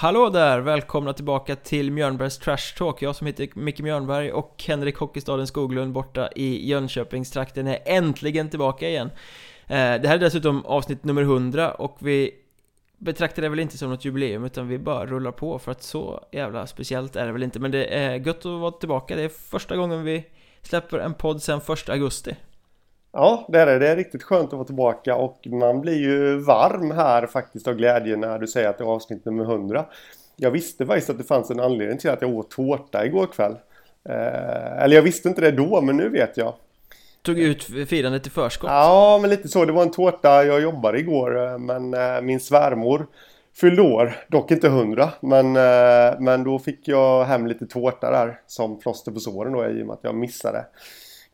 Hallå där! Välkomna tillbaka till Mjörnbergs Trash Talk. Jag som heter Micke Mjörnberg och Henrik Hockeystaden Skoglund borta i Jönköpingstrakten är äntligen tillbaka igen. Eh, det här är dessutom avsnitt nummer 100 och vi betraktar det väl inte som något jubileum utan vi bara rullar på för att så jävla speciellt är det väl inte. Men det är gött att vara tillbaka. Det är första gången vi släpper en podd sedan 1 augusti. Ja, det är det. Det är riktigt skönt att vara tillbaka och man blir ju varm här faktiskt av glädje när du säger att det är avsnitt nummer 100. Jag visste faktiskt att det fanns en anledning till att jag åt tårta igår kväll. Eh, eller jag visste inte det då, men nu vet jag. Tog ut firandet i förskott? Ja, men lite så. Det var en tårta jag jobbade igår, eh, men eh, min svärmor fyllde år. Dock inte hundra, men, eh, men då fick jag hem lite tårta där som plåster på såren då i och med att jag missade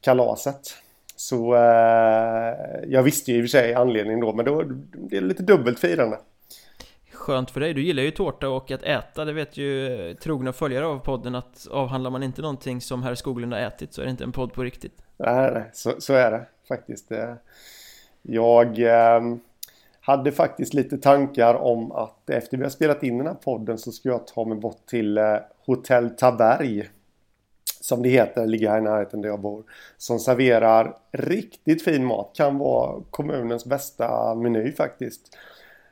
kalaset. Så eh, jag visste ju i och för sig anledningen då men var, det är lite dubbelt firande. Skönt för dig, du gillar ju tårta och att äta, det vet ju trogna följare av podden att avhandlar man inte någonting som herr Skoglund har ätit så är det inte en podd på riktigt. Nej, nej så, så är det faktiskt. Jag eh, hade faktiskt lite tankar om att efter vi har spelat in den här podden så ska jag ta mig bort till eh, Hotell Taberg som det heter, ligger här i närheten där jag bor. Som serverar riktigt fin mat. Kan vara kommunens bästa meny faktiskt.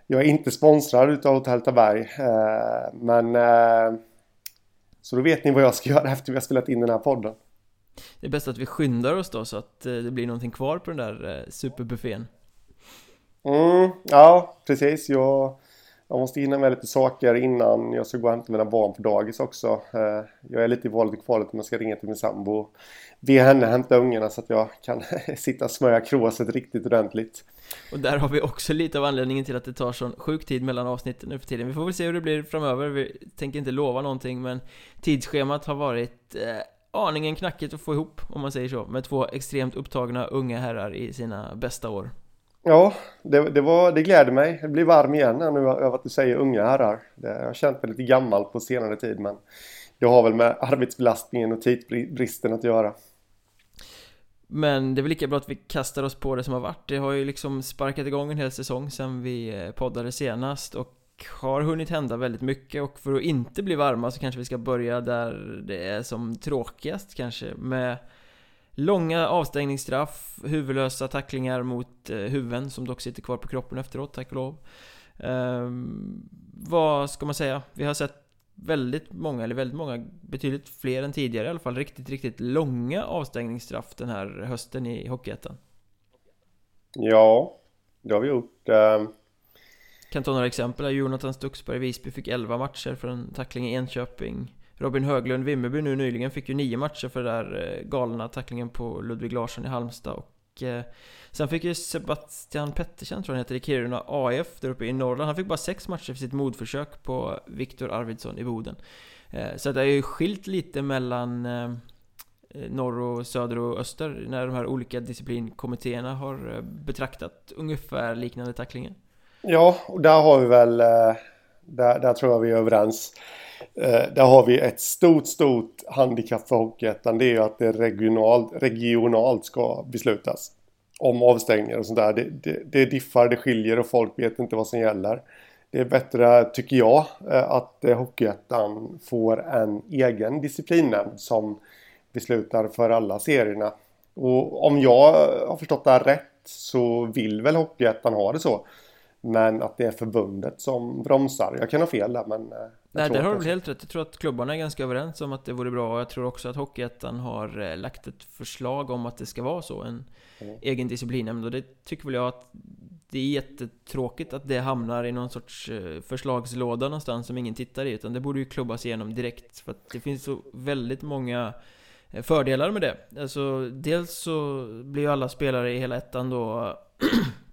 Jag är inte sponsrad utav Hotell Taberg. Eh, men... Eh, så då vet ni vad jag ska göra efter vi har spelat in den här podden. Det är bäst att vi skyndar oss då så att eh, det blir någonting kvar på den där superbuffén. Mm, ja, precis. Jag jag måste hinna med lite saker innan jag ska gå och hämta mina barn på dagis också. Eh, jag är lite i valet och kvalet om jag ska ringa till min sambo. Be henne hämta ungarna så att jag kan sitta och smörja kråset riktigt ordentligt. Och där har vi också lite av anledningen till att det tar sån sjuk tid mellan avsnitten nu för tiden. Vi får väl se hur det blir framöver. Vi tänker inte lova någonting men tidsschemat har varit eh, aningen knackigt att få ihop om man säger så. Med två extremt upptagna unga herrar i sina bästa år. Ja, det, det, var, det gläder mig. Jag blir varm igen här nu över att du säger unga herrar. Jag har känt mig lite gammal på senare tid men det har väl med arbetsbelastningen och tidsbristen att göra. Men det är väl lika bra att vi kastar oss på det som har varit. Det har ju liksom sparkat igång en hel säsong sedan vi eh, poddade senast och har hunnit hända väldigt mycket och för att inte bli varma så kanske vi ska börja där det är som tråkigast kanske med Långa avstängningsstraff, huvudlösa tacklingar mot eh, huvuden som dock sitter kvar på kroppen efteråt, tack och lov. Eh, vad ska man säga? Vi har sett väldigt många, eller väldigt många, betydligt fler än tidigare i alla fall, riktigt, riktigt långa avstängningsstraff den här hösten i Hockeyettan. Ja, det har vi gjort. Uh... Kan ta några exempel. Jonathan Stuxberg i Visby fick 11 matcher för en tackling i Enköping. Robin Höglund, Vimmerby nu nyligen, fick ju nio matcher för den där eh, galna tacklingen på Ludvig Larsson i Halmstad och eh, Sen fick ju Sebastian Pettersen, tror jag han heter, i Kiruna AF där uppe i Norrland. Han fick bara sex matcher för sitt mordförsök på Viktor Arvidsson i Boden. Eh, Så det har ju skilt lite mellan eh, eh, norr och söder och öster när de här olika disciplinkommittéerna har eh, betraktat ungefär liknande tacklingar Ja, och där har vi väl där, där tror jag vi är överens. Eh, där har vi ett stort, stort handikapp för Hockeyettan. Det är ju att det regionalt, regionalt ska beslutas. Om avstängningar och sånt där. Det, det, det diffar, det skiljer och folk vet inte vad som gäller. Det är bättre, tycker jag, eh, att eh, Hockeyettan får en egen disciplinnämnd som beslutar för alla serierna. Och om jag har förstått det här rätt så vill väl Hockeyettan ha det så. Men att det är förbundet som bromsar. Jag kan ha fel där men... Eh, Nej, där har du väl helt rätt. Jag tror att klubbarna är ganska överens om att det vore bra. Och jag tror också att Hockeyettan har eh, lagt ett förslag om att det ska vara så. En mm. egen disciplinnämnd. Och det tycker väl jag att det är jättetråkigt att det hamnar i någon sorts eh, förslagslåda någonstans som ingen tittar i. Utan det borde ju klubbas igenom direkt. För att det finns så väldigt många fördelar med det. Alltså, dels så blir ju alla spelare i hela ettan då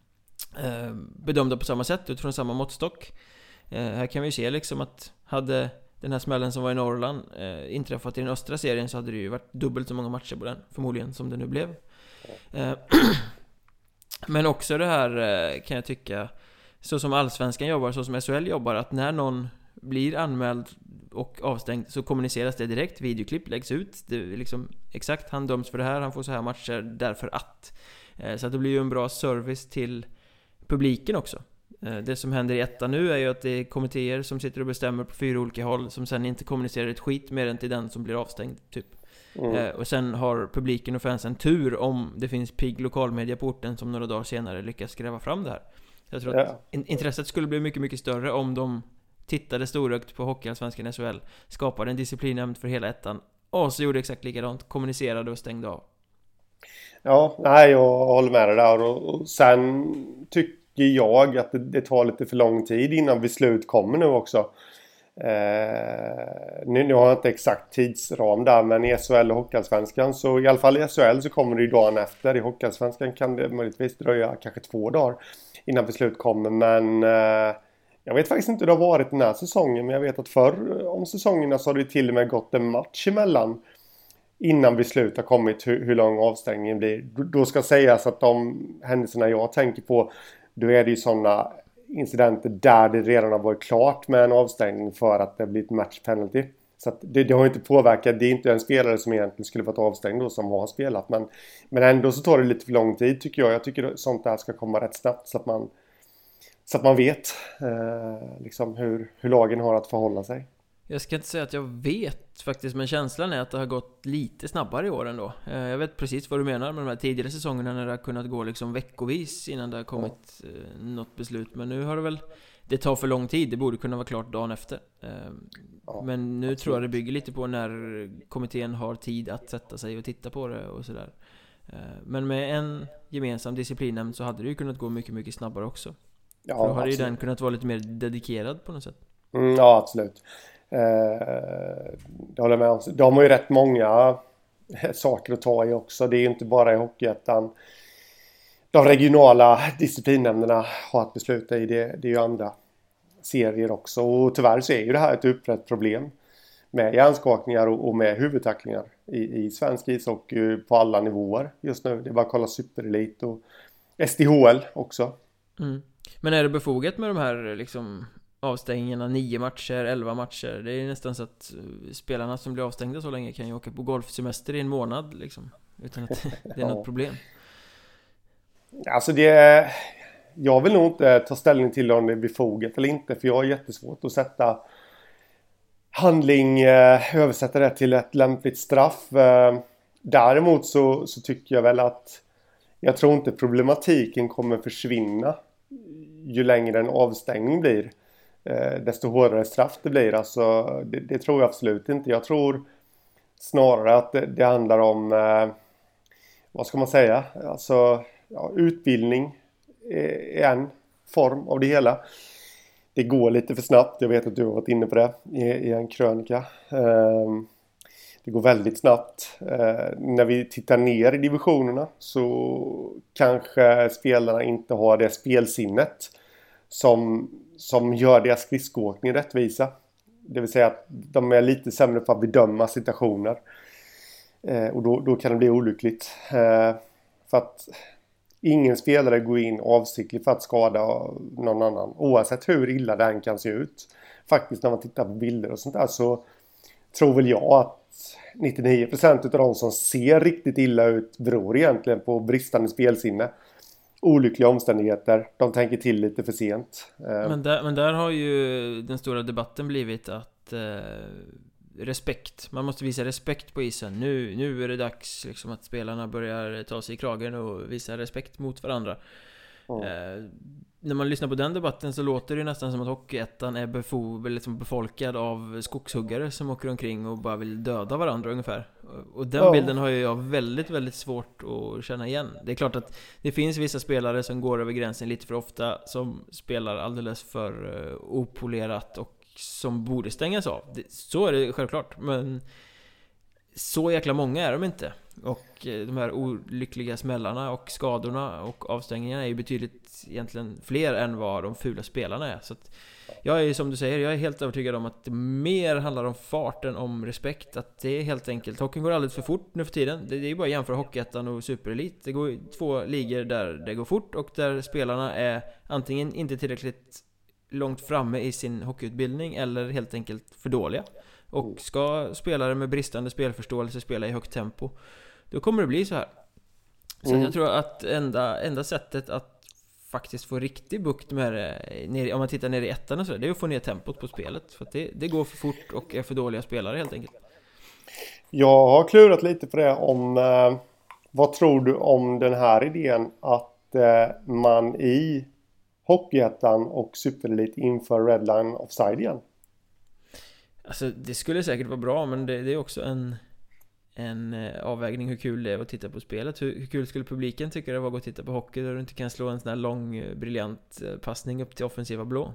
Eh, bedömda på samma sätt utifrån samma måttstock. Eh, här kan vi ju se liksom att hade den här smällen som var i Norrland eh, inträffat i den östra serien så hade det ju varit dubbelt så många matcher på den förmodligen som det nu blev. Eh, men också det här kan jag tycka så som Allsvenskan jobbar, så som SHL jobbar, att när någon blir anmäld och avstängd så kommuniceras det direkt, videoklipp läggs ut, det är liksom exakt, han döms för det här, han får så här matcher därför att. Så att det blir ju en bra service till publiken också. Eh, det som händer i ettan nu är ju att det är kommittéer som sitter och bestämmer på fyra olika håll Som sen inte kommunicerar ett skit mer än till den som blir avstängd, typ mm. Eh, och sen har publiken och fansen tur om det finns pigg lokalmedia på orten som några dagar senare lyckas gräva fram det här Jag tror att intresset skulle bli mycket, mycket större om de tittade storögt på Hockeyallsvenskan SHL Skapade en disciplinnämnd för hela ettan Och så gjorde exakt likadant, kommunicerade och stängde av Ja, nej jag håller med dig där och, sen tycker jag att det, det, tar lite för lång tid innan beslut kommer nu också. Eh, nu, nu har jag inte exakt tidsram där men i SHL och Hockeyallsvenskan så i alla fall i SHL så kommer det ju dagen efter. I Hockeyallsvenskan kan det möjligtvis dröja kanske två dagar innan beslut kommer men eh, jag vet faktiskt inte hur det har varit den här säsongen men jag vet att förr om säsongerna så har det till och med gått en match emellan innan beslut har kommit hur, hur lång avstängningen blir. Då ska sägas att de händelserna jag tänker på då är det ju sådana incidenter där det redan har varit klart med en avstängning för att det blivit match penalty. Så det, det, har inte påverkat. Det är inte en spelare som egentligen skulle varit avstängd då som har spelat. Men, men ändå så tar det lite för lång tid tycker jag. Jag tycker sånt där ska komma rätt snabbt så att man, så att man vet eh, liksom hur, hur lagen har att förhålla sig. Jag ska inte säga att jag vet faktiskt, men känslan är att det har gått lite snabbare i år ändå. Eh, jag vet precis vad du menar med de här tidigare säsongerna när det har kunnat gå liksom veckovis innan det har kommit eh, något beslut. Men nu har det väl... Det tar för lång tid, det borde kunna vara klart dagen efter. Eh, men nu tror jag det bygger lite på när kommittén har tid att sätta sig och titta på det och sådär. Men med en gemensam disciplinnämnd så hade det ju kunnat gå mycket, mycket snabbare också. Ja, För då hade ju den kunnat vara lite mer dedikerad på något sätt. Mm, ja, absolut. Eh, det håller jag med om. De har ju rätt många eh, saker att ta i också. Det är ju inte bara i Hockeyettan. De regionala disciplinnämnderna har att besluta i. Det, det är ju andra serier också. Och tyvärr så är ju det här ett utbrett problem. Med hjärnskakningar och, och med huvudtacklingar i, i svensk ishockey på alla nivåer just nu. Det är bara att kolla Superelit och SDHL också. Mm. Men är det befogat med de här liksom avstängningarna, nio matcher, elva matcher. Det är nästan så att eh, spelarna som blir avstängda så länge kan ju åka på golfsemester i en månad liksom. Utan att det är något problem. Alltså det... Jag vill nog inte ta ställning till om det är befogat eller inte för jag har jättesvårt att sätta handling, eh, översätta det till ett lämpligt straff. Eh, däremot så, så tycker jag väl att jag tror inte problematiken kommer försvinna ju längre en avstängning blir Eh, desto hårdare straff det blir. Alltså, det, det, tror jag absolut inte. Jag tror snarare att det, det handlar om, eh, vad ska man säga, alltså ja, utbildning är en form av det hela. Det går lite för snabbt. Jag vet att du har varit inne på det i, i en krönika. Eh, det går väldigt snabbt. Eh, när vi tittar ner i divisionerna så kanske spelarna inte har det spelsinnet som som gör deras skridskoåkning rättvisa. Det vill säga att de är lite sämre på att bedöma situationer. Eh, och då, då, kan det bli olyckligt. Eh, för att ingen spelare går in avsiktligt för att skada någon annan. Oavsett hur illa den kan se ut. Faktiskt när man tittar på bilder och sånt där så tror väl jag att 99% av de som ser riktigt illa ut beror egentligen på bristande spelsinne olyckliga omständigheter. De tänker till lite för sent. Eh, men där, men där har ju den stora debatten blivit att eh, respekt, man måste visa respekt på isen. Nu, nu är det dags liksom att spelarna börjar ta sig i kragen och visa respekt mot varandra. Eh, när man lyssnar på den debatten så låter det nästan som att Hockeyettan är befo liksom befolkad av skogshuggare som åker omkring och bara vill döda varandra ungefär. Och den ja. bilden har ju jag väldigt, väldigt svårt att känna igen. Det är klart att det finns vissa spelare som går över gränsen lite för ofta, som spelar alldeles för uh, opolerat och som borde stängas av. Så är det självklart, men så jäkla många är de inte. Och eh, de här olyckliga smällarna och skadorna och avstängningarna är ju betydligt egentligen fler än vad de fula spelarna är. Så att jag är som du säger, jag är helt övertygad om att det mer handlar om fart än om respekt. Att det är helt enkelt, hockeyn går alldeles för fort nu för tiden. Det är ju bara att jämföra Hockeyettan och Superelit. Det går två ligor där det går fort och där spelarna är antingen inte tillräckligt långt framme i sin hockeyutbildning eller helt enkelt för dåliga. Och ska spelare med bristande spelförståelse spela i högt tempo Då kommer det bli så här Så mm. jag tror att enda, enda sättet att faktiskt få riktig bukt med det Om man tittar ner i ettan och så Det är att få ner tempot på spelet För att det, det går för fort och är för dåliga spelare helt enkelt Jag har klurat lite på det om eh, Vad tror du om den här idén att eh, man i Hockeyettan och Superelit inför Redline Offside igen? Alltså det skulle säkert vara bra men det, det är också en en eh, avvägning hur kul det är att titta på spelet. Hur, hur kul skulle publiken tycka det var att gå och titta på hockey där du inte kan slå en sån här lång eh, briljant eh, passning upp till offensiva blå?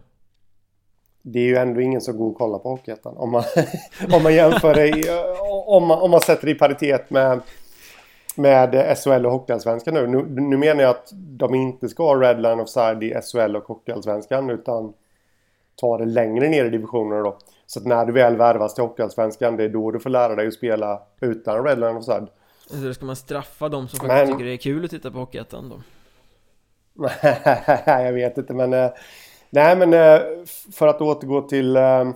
Det är ju ändå ingen som går och kollar på Hockeyettan om man, om man jämför det om man, om man sätter det i paritet med med SHL och Hockeyallsvenskan nu. nu. Nu menar jag att de inte ska ha Redline Offside i SHL och Hockeyallsvenskan utan ta det längre ner i divisionerna då. Så att när du väl värvas till Hockeyallsvenskan det är då du får lära dig att spela utan Redline Offside. Så då ska man straffa de som faktiskt men... tycker det är kul att titta på Hockeyettan då? Jag vet inte men... Eh, nej men eh, för att återgå till... Eh,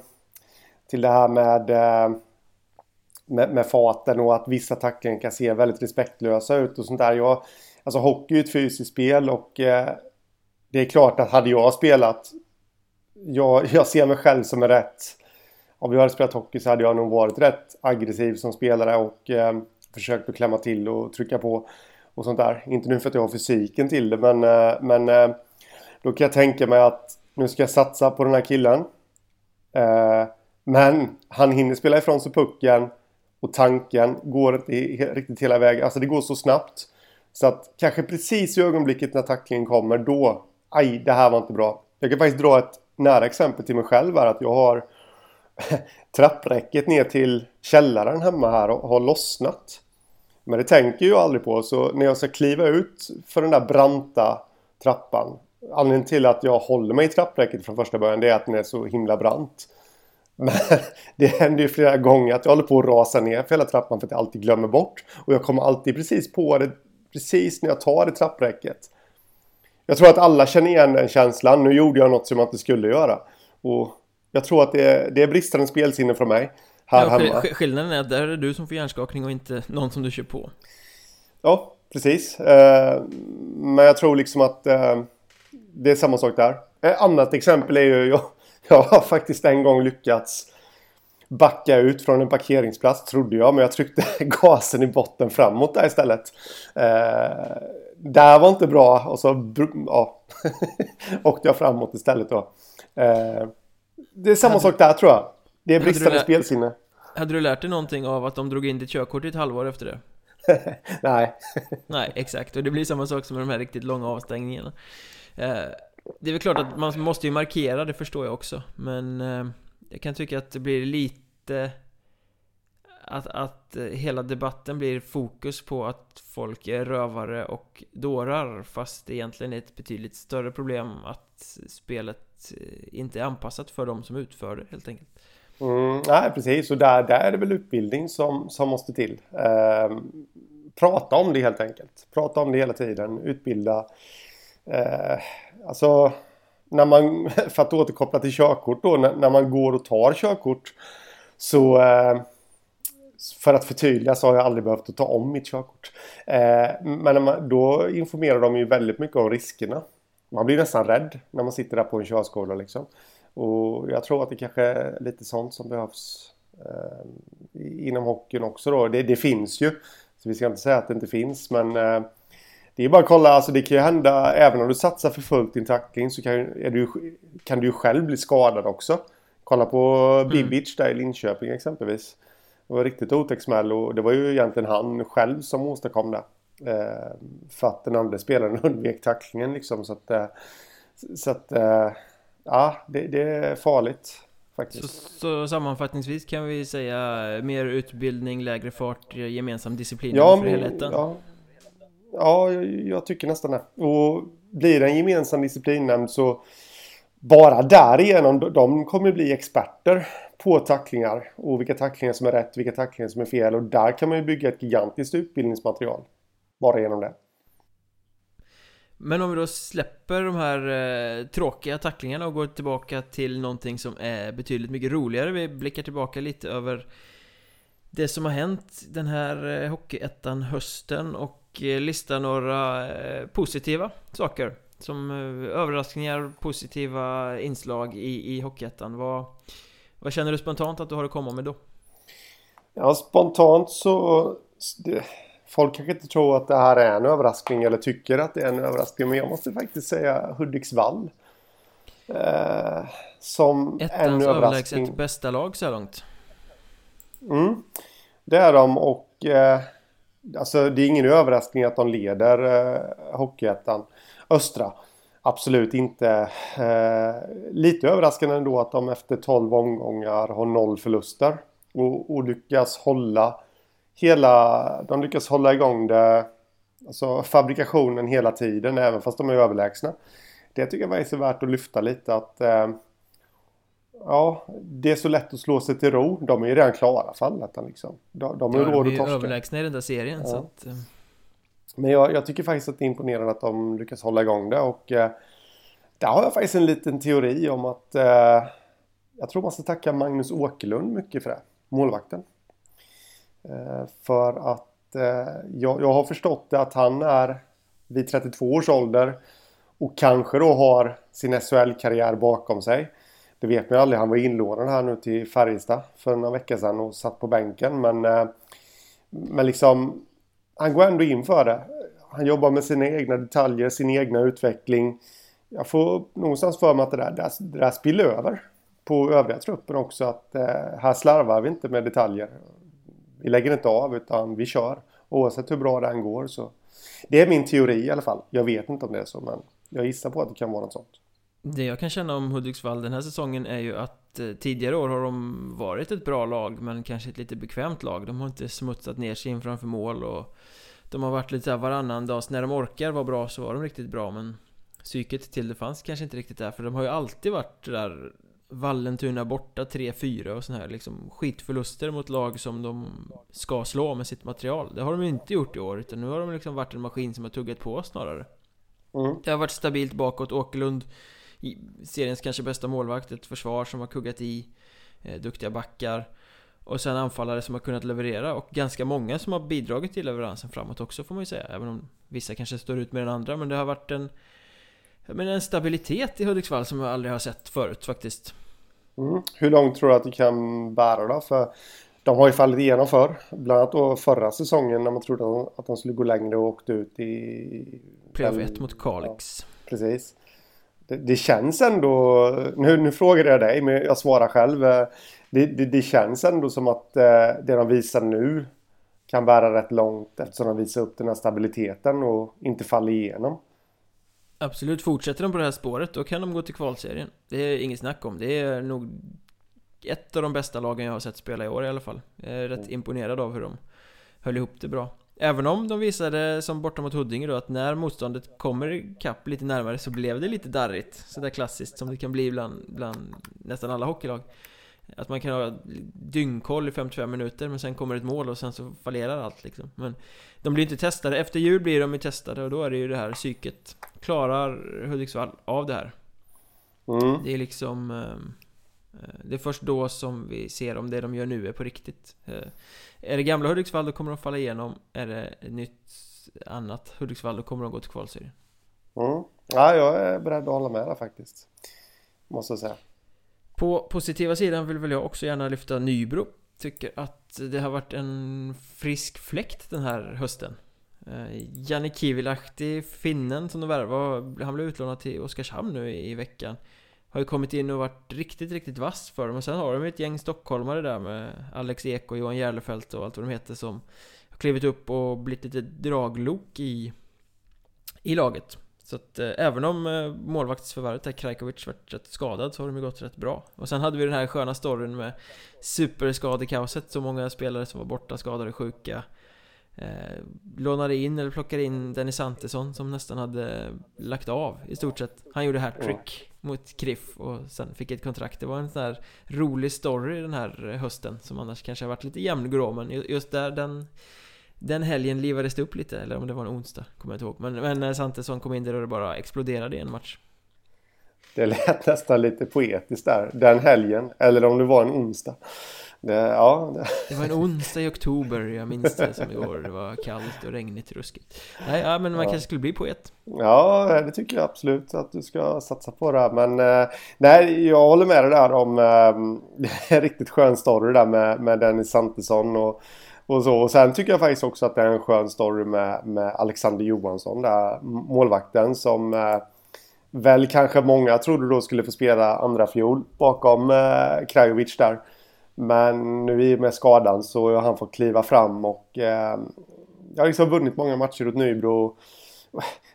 till det här med... Med, med faten och att vissa tacklingar kan se väldigt respektlösa ut och sånt där. Jag, alltså hockey är ett fysiskt spel och det är klart att hade jag spelat jag, jag ser mig själv som en rätt... Om jag hade spelat hockey så hade jag nog varit rätt aggressiv som spelare och eh, försökt att klämma till och trycka på och sånt där. Inte nu för att jag har fysiken till det men, eh, men eh, då kan jag tänka mig att nu ska jag satsa på den här killen. Eh, men han hinner spela ifrån sig pucken och tanken går inte riktigt hela vägen. Alltså det går så snabbt. Så att kanske precis i ögonblicket när tacklingen kommer då, aj det här var inte bra. Jag kan faktiskt dra ett nära exempel till mig själv här att jag har trappräcket ner till källaren hemma här och har lossnat. Men det tänker jag aldrig på så när jag ska kliva ut för den där branta trappan. Anledningen till att jag håller mig i trappräcket från första början det är att den är så himla brant. Men det händer ju flera gånger att jag håller på att rasa ner för hela trappan för att jag alltid glömmer bort. Och jag kommer alltid precis på det precis när jag tar i trappräcket. Jag tror att alla känner igen den känslan. Nu gjorde jag något som jag inte skulle göra. Och jag tror att det är, det är bristande spelsinne från mig. Här ja, hemma. Skillnaden är att där är det du som får hjärnskakning och inte någon som du kör på. Ja, precis. Eh, men jag tror liksom att eh, det är samma sak där. Ett annat exempel är ju jag, jag har faktiskt en gång lyckats backa ut från en parkeringsplats trodde jag. Men jag tryckte gasen i botten framåt där istället. Eh, där var inte bra och så ja, åkte jag framåt istället då. Eh, det är samma hade, sak där tror jag. Det är bristande spelsinne. Hade du lärt dig någonting av att de drog in ditt körkort i ett halvår efter det? Nej. Nej, exakt. Och det blir samma sak som med de här riktigt långa avstängningarna. Eh, det är väl klart att man måste ju markera, det förstår jag också. Men eh, jag kan tycka att det blir lite att, att eh, hela debatten blir fokus på att folk är rövare och dårar fast det egentligen är ett betydligt större problem att spelet eh, inte är anpassat för de som utför det helt enkelt. Mm, nej precis och där, där är det väl utbildning som, som måste till. Eh, prata om det helt enkelt. Prata om det hela tiden. Utbilda. Eh, alltså när man, för att återkoppla till körkort då, när, när man går och tar körkort så eh, för att förtydliga så har jag aldrig behövt att ta om mitt körkort. Eh, men då informerar de ju väldigt mycket om riskerna. Man blir nästan rädd när man sitter där på en körskola liksom. Och jag tror att det kanske är lite sånt som behövs eh, inom hockeyn också då. Det, det, finns ju. Så vi ska inte säga att det inte finns men eh, det är bara att kolla, alltså det kan ju hända även om du satsar för fullt i en tackling så kan, du, kan du ju själv bli skadad också. Kolla på Bibic mm. där i Linköping exempelvis. Det var riktigt otäck smäll och det var ju egentligen han själv som åstadkom det. Eh, för att den andra spelaren undvek tacklingen liksom så att... Eh, så att... Eh, ja, det, det, är farligt. Faktiskt. Så, så, sammanfattningsvis kan vi säga mer utbildning, lägre fart, gemensam disciplin ja, för helheten? Ja, ja jag, jag tycker nästan det. Och blir det en gemensam disciplinnämnd så bara därigenom, de kommer bli experter på tacklingar och vilka tacklingar som är rätt, vilka tacklingar som är fel och där kan man ju bygga ett gigantiskt utbildningsmaterial bara genom det. Men om vi då släpper de här eh, tråkiga tacklingarna och går tillbaka till någonting som är betydligt mycket roligare. Vi blickar tillbaka lite över det som har hänt den här eh, Hockeyettan hösten och eh, listar några eh, positiva saker som överraskningar, positiva inslag i, i Hockeyettan. Vad, vad känner du spontant att du har att komma med då? Ja, spontant så... Det, folk kanske inte tror att det här är en överraskning eller tycker att det är en överraskning. Men jag måste faktiskt säga Hudiksvall. Eh, som Ettans en överraskning. överlägset bästa lag så här långt. Mm, det är de och eh, alltså det är ingen överraskning att de leder eh, Hockeyettan Östra. Absolut inte. Eh, lite överraskande ändå att de efter 12 omgångar har noll förluster. Och, och lyckas hålla hela... De lyckas hålla igång det. Alltså fabrikationen hela tiden även fast de är överlägsna. Det tycker jag är värt att lyfta lite att... Eh, ja, det är så lätt att slå sig till ro. De är ju redan klara för allettan liksom. De, de är ja, råd att torska. De är överlägsna i den där serien ja. så att... Eh. Men jag, jag, tycker faktiskt att det är imponerande att de lyckas hålla igång det och... Eh, där har jag faktiskt en liten teori om att... Eh, jag tror man ska tacka Magnus Åkerlund mycket för det. Målvakten. Eh, för att eh, jag, jag har förstått det att han är vid 32 års ålder och kanske då har sin SHL-karriär bakom sig. Det vet man ju aldrig. Han var inlånad här nu till Färjestad för några veckor sedan och satt på bänken. Men, eh, men liksom, han går ändå in för det. Han jobbar med sina egna detaljer, sin egna utveckling. Jag får någonstans för mig att det där, det där, det där spiller över på övriga truppen också. Att eh, här slarvar vi inte med detaljer. Vi lägger inte av utan vi kör. Oavsett hur bra det än går så. Det är min teori i alla fall. Jag vet inte om det är så men jag gissar på att det kan vara något sånt. Det jag kan känna om Hudiksvall den här säsongen är ju att eh, tidigare år har de varit ett bra lag men kanske ett lite bekvämt lag. De har inte smutsat ner sig in framför mål och de har varit lite såhär varannan dag. Så när de orkar vara bra så var de riktigt bra men psyket till det fanns kanske inte riktigt där för de har ju alltid varit där Vallentuna borta 3-4 och sån här liksom skitförluster mot lag som de ska slå med sitt material. Det har de ju inte gjort i år utan nu har de liksom varit en maskin som har tuggat på snarare. Mm. Det har varit stabilt bakåt. Åkerlund, seriens kanske bästa målvakt, ett försvar som har kuggat i, eh, duktiga backar. Och sen anfallare som har kunnat leverera och ganska många som har bidragit till leveransen framåt också får man ju säga. Även om vissa kanske står ut med den andra. Men det har varit en, men en stabilitet i Hudiksvall som jag aldrig har sett förut faktiskt. Mm. Hur långt tror du att det kan bära då? För de har ju fallit igenom förr. Bland annat då förra säsongen när man trodde att de skulle gå längre och åkte ut i... Playoff 1 mot Kalix. Ja, precis. Det, det, känns ändå... Nu, nu frågar jag dig men jag svarar själv. Det, det, det känns ändå som att eh, det de visar nu kan bära rätt långt eftersom de visar upp den här stabiliteten och inte faller igenom. Absolut, fortsätter de på det här spåret då kan de gå till kvalserien Det är inget snack om, det är nog ett av de bästa lagen jag har sett spela i år i alla fall Jag är rätt mm. imponerad av hur de höll ihop det bra Även om de visade som borta mot Huddinge då att när motståndet kommer ikapp lite närmare så blev det lite darrigt. Sådär klassiskt som det kan bli bland, bland nästan alla hockeylag. Att man kan ha dyngkoll i 55 minuter men sen kommer ett mål och sen så fallerar allt liksom. Men de blir inte testade, efter jul blir de ju testade och då är det ju det här psyket Klarar Hudiksvall av det här? Mm. Det är liksom ehm, eh, Det är först då som vi ser om det de gör nu är på riktigt. Eh, Är det gamla Hudiksvall då kommer de falla igenom. Är det nytt annat Hudiksvall då kommer de gå till kvalserien. Mm. Ja, jag är beredd att hålla med där faktiskt. Måste jag säga. På positiva sidan vill väl jag också gärna lyfta Nybro. Tycker att det har varit en frisk fläkt den här hösten. Eh, Janne Kivilahti, finnen som de värvade, han blev utlånad till Oskarshamn nu i veckan har ju kommit in och varit riktigt, riktigt vass för dem. Och sen har de ju ett gäng stockholmare där med Alex Ek och Johan Järlefelt och allt vad de heter som Har klivit upp och blivit lite draglok i I laget. Så att eh, även om eh, målvaktsförvärvet där Krajkovic varit rätt skadad så har de ju gått rätt bra. Och sen hade vi den här sköna storyn med Superskadekaoset, så många spelare som var borta, skadade, sjuka eh, Lånade in eller plockade in Dennis Antesson som nästan hade lagt av i stort sett. Han gjorde hattrick mm. mot Kriff och sen fick ett kontrakt. Det var en sån här rolig story den här hösten Som annars kanske har varit lite jämngrå men just där den den helgen livades det upp lite, eller om det var en onsdag, kommer jag inte ihåg. Men, men när Santesson kom in där och det bara exploderade i en match. Det lät nästan lite poetiskt där, den helgen, eller om det var en onsdag Det, ja, det. var en onsdag i oktober, jag minns det som igår. Det var kallt och regnigt och ruskigt. Nej, ja, men man ja. kanske skulle bli poet. Ja, det tycker jag absolut att du ska satsa på det. Men eh, nej, jag håller med dig där om eh, det är riktigt skön story där med, med Dennis Santesson och och, så. och sen tycker jag faktiskt också att det är en skön story med, med Alexander Johansson, där målvakten som eh, väl kanske många trodde då skulle få spela andra fjol bakom eh, Krajovic där. Men nu i och med skadan så har han fått kliva fram och eh, jag har liksom vunnit många matcher åt Nybro.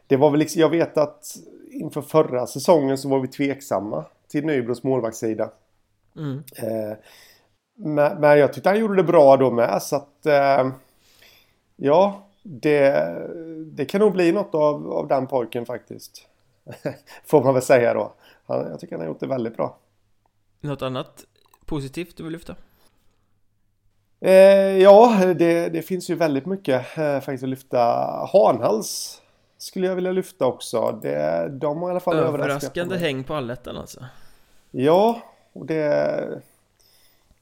Det var väl liksom, jag vet att inför förra säsongen så var vi tveksamma till Nybros målvaktssida. Mm. Eh, men, men, jag tyckte han gjorde det bra då med så att eh, ja, det, det kan nog bli något av, av den pojken faktiskt. Får man väl säga då. Han, jag tycker han har gjort det väldigt bra. Något annat positivt du vill lyfta? Eh, ja, det, det, finns ju väldigt mycket eh, faktiskt att lyfta. Hanhals skulle jag vilja lyfta också. Det, de har i alla fall Överraskande häng på allettan alltså? Ja, och det...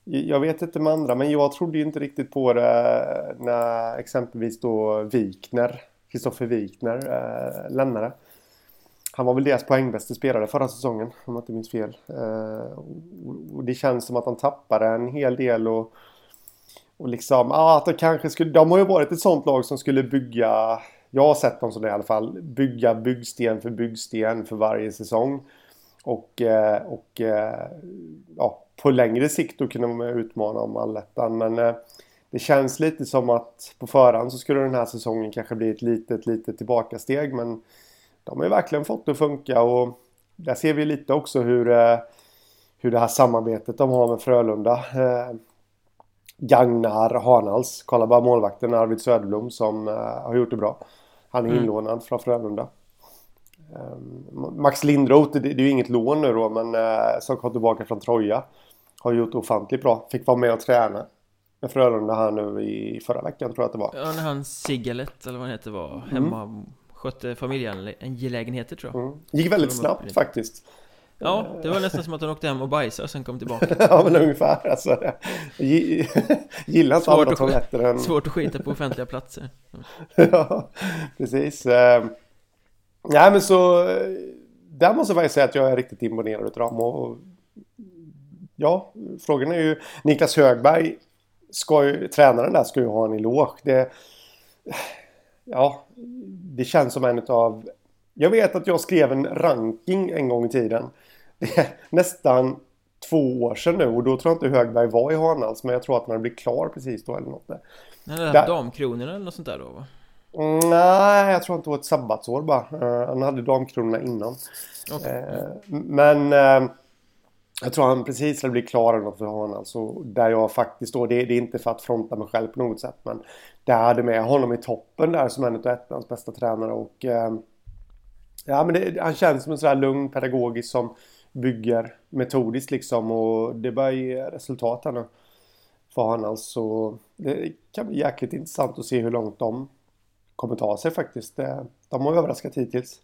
Jag vet inte med andra, men jag trodde ju inte riktigt på det när exempelvis då Wikner, Kristoffer Wikner, äh, lämnade. Han var väl deras poängbäste spelare förra säsongen om jag inte minns fel. Eh, och det känns som att han tappade en hel del och, och liksom, ah, att det kanske skulle, de har ju varit ett sånt lag som skulle bygga, jag har sett dem som det i alla fall, bygga byggsten för byggsten för varje säsong. Och, eh, och eh, ja, på längre sikt då kunde de utmana om allettan. Men det känns lite som att på förhand så skulle den här säsongen kanske bli ett litet, litet tillbakasteg. Men de har ju verkligen fått det att funka och där ser vi lite också hur, eh, hur det här samarbetet de har med Frölunda eh, gagnar Hanals. Kolla bara målvakten Arvid Söderblom som eh, har gjort det bra. Han är mm. inlånad från Frölunda. Max Lindroth, det är ju inget lån nu då, men som kom tillbaka från Troja. Har gjort ofantligt bra. Fick vara med och träna med Frölunda här nu i förra veckan tror jag att det var. Ja, när han Sigalet eller vad han heter var hemma mm skötte familjeangelägenheter tror jag. Mm. Gick väldigt snabbt faktiskt. Ja, det var nästan som att han åkte hem och bajsade och sen kom tillbaka. ja, men ungefär alltså. Gillar inte andra toaletter än... Svårt att skita på offentliga platser. ja, precis. Ehm, nej, men så... Där måste jag faktiskt säga att jag är riktigt imponerad utav dem. Och, ja, frågan är ju... Niklas Högberg, ska ju, tränaren där, ska ju ha en eloge. Det, ja, det känns som en av... Jag vet att jag skrev en ranking en gång i tiden. Det är nästan två år sedan nu och då tror jag inte Högberg var i Hanals men jag tror att han blivit klar precis då eller något där. Han hade haft damkronorna eller något sånt där då va? Mm, nej, jag tror att det var ett sabbatsår bara. Uh, han hade damkronorna innan. Okay. Uh, men uh, jag tror han precis hade blivit klar eller något för honom. Och där jag faktiskt då, det, det, är inte för att fronta mig själv på något sätt men där hade med honom i toppen där som en av ettans bästa tränare och eh, ja men det, han känns som en sån där lugn pedagogisk som bygger metodiskt liksom och det börjar ge resultat här nu för han alltså det kan bli jäkligt intressant att se hur långt de kommer ta sig faktiskt. De har överraskat hittills.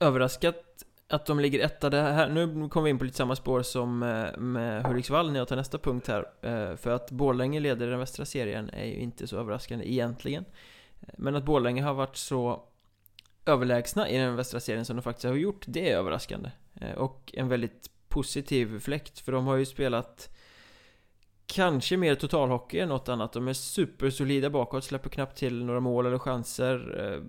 Överraskat att de ligger etta, det här, nu kommer vi in på lite samma spår som eh, med Hudiksvall. När jag tar nästa punkt här eh, För att Borlänge leder den västra serien är ju inte så överraskande egentligen. Eh, men att Borlänge har varit så överlägsna i den västra serien som de faktiskt har gjort, det är överraskande. Och en väldigt positiv fläkt, för de har ju spelat Kanske mer totalhockey än något annat. De är supersolida bakåt, släpper knappt till några mål eller chanser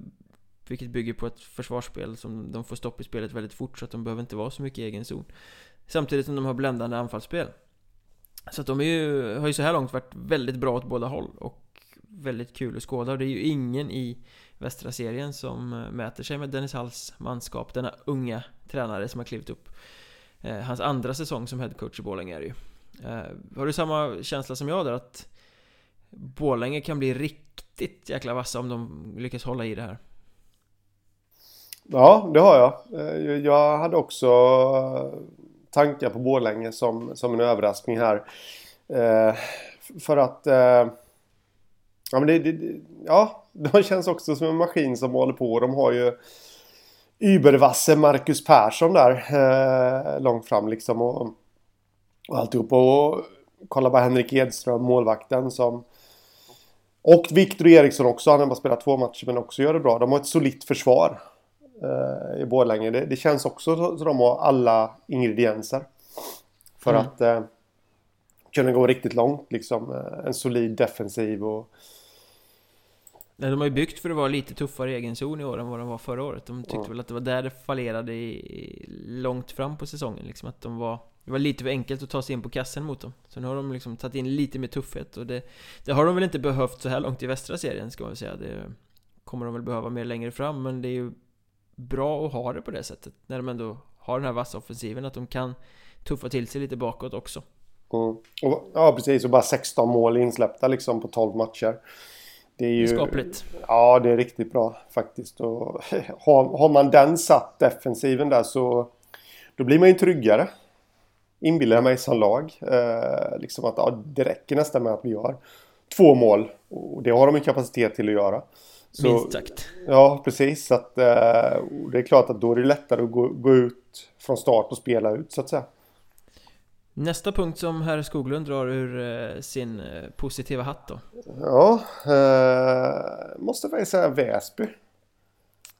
vilket bygger på ett försvarsspel som de får stopp i spelet väldigt fort så att de behöver inte vara så mycket i egen zon. Samtidigt som de har bländande anfallsspel. Så att de är ju, har ju så här långt varit väldigt bra åt båda håll och väldigt kul att skåda. Och det är ju ingen i västra serien som eh, mäter sig med Dennis Halls manskap Denna unga tränare som har klivit upp. Eh, Hans andra säsong som headcoach i Borlänge är det ju. Eh, Har du samma känsla som jag där att Borlänge kan bli riktigt jäkla vassa om de lyckas hålla i det här? Ja, det har jag. Eh, jag hade också eh, tankar på Borlänge som, som en överraskning här. Eh, för att... Eh, ja, men det, det, ja, de känns också som en maskin som håller på. De har ju übervasse Marcus Persson där eh, långt fram liksom. Och, och alltihop. Och kolla bara Henrik Edström, målvakten som... Och Viktor Eriksson också, han har bara spelat två matcher men också gör det bra. De har ett solitt försvar eh, i Borlänge. Det, det, känns också som de har alla ingredienser. För mm. att eh, kunna gå riktigt långt liksom. Eh, en solid defensiv och Nej, de har ju byggt för att vara lite tuffare i egen zon i år än vad de var förra året. De tyckte ja. väl att det var där det fallerade i, långt fram på säsongen. Liksom att de var, det var lite för enkelt att ta sig in på kassen mot dem. Så nu har de liksom tagit in lite mer tuffhet och det, det har de väl inte behövt så här långt i västra serien ska man väl säga. Det kommer de väl behöva mer längre fram, men det är ju bra att ha det på det sättet. När de ändå har den här vassa offensiven, att de kan tuffa till sig lite bakåt också. Mm. Och, ja, precis. Och bara 16 mål insläppta liksom på 12 matcher. Det är ju... Skapligt. Ja, det är riktigt bra faktiskt. Och har, har man den satt defensiven där så då blir man ju tryggare. Inbillar jag mig som lag. Eh, liksom att ja, det räcker nästan med att vi gör två mål. Och det har de ju kapacitet till att göra. Så, Minst sagt. Ja, precis. Så att, eh, det är klart att då är det lättare att gå, gå ut från start och spela ut så att säga. Nästa punkt som herr Skoglund drar ur eh, sin eh, positiva hatt då? Ja, eh, måste faktiskt säga Väsby.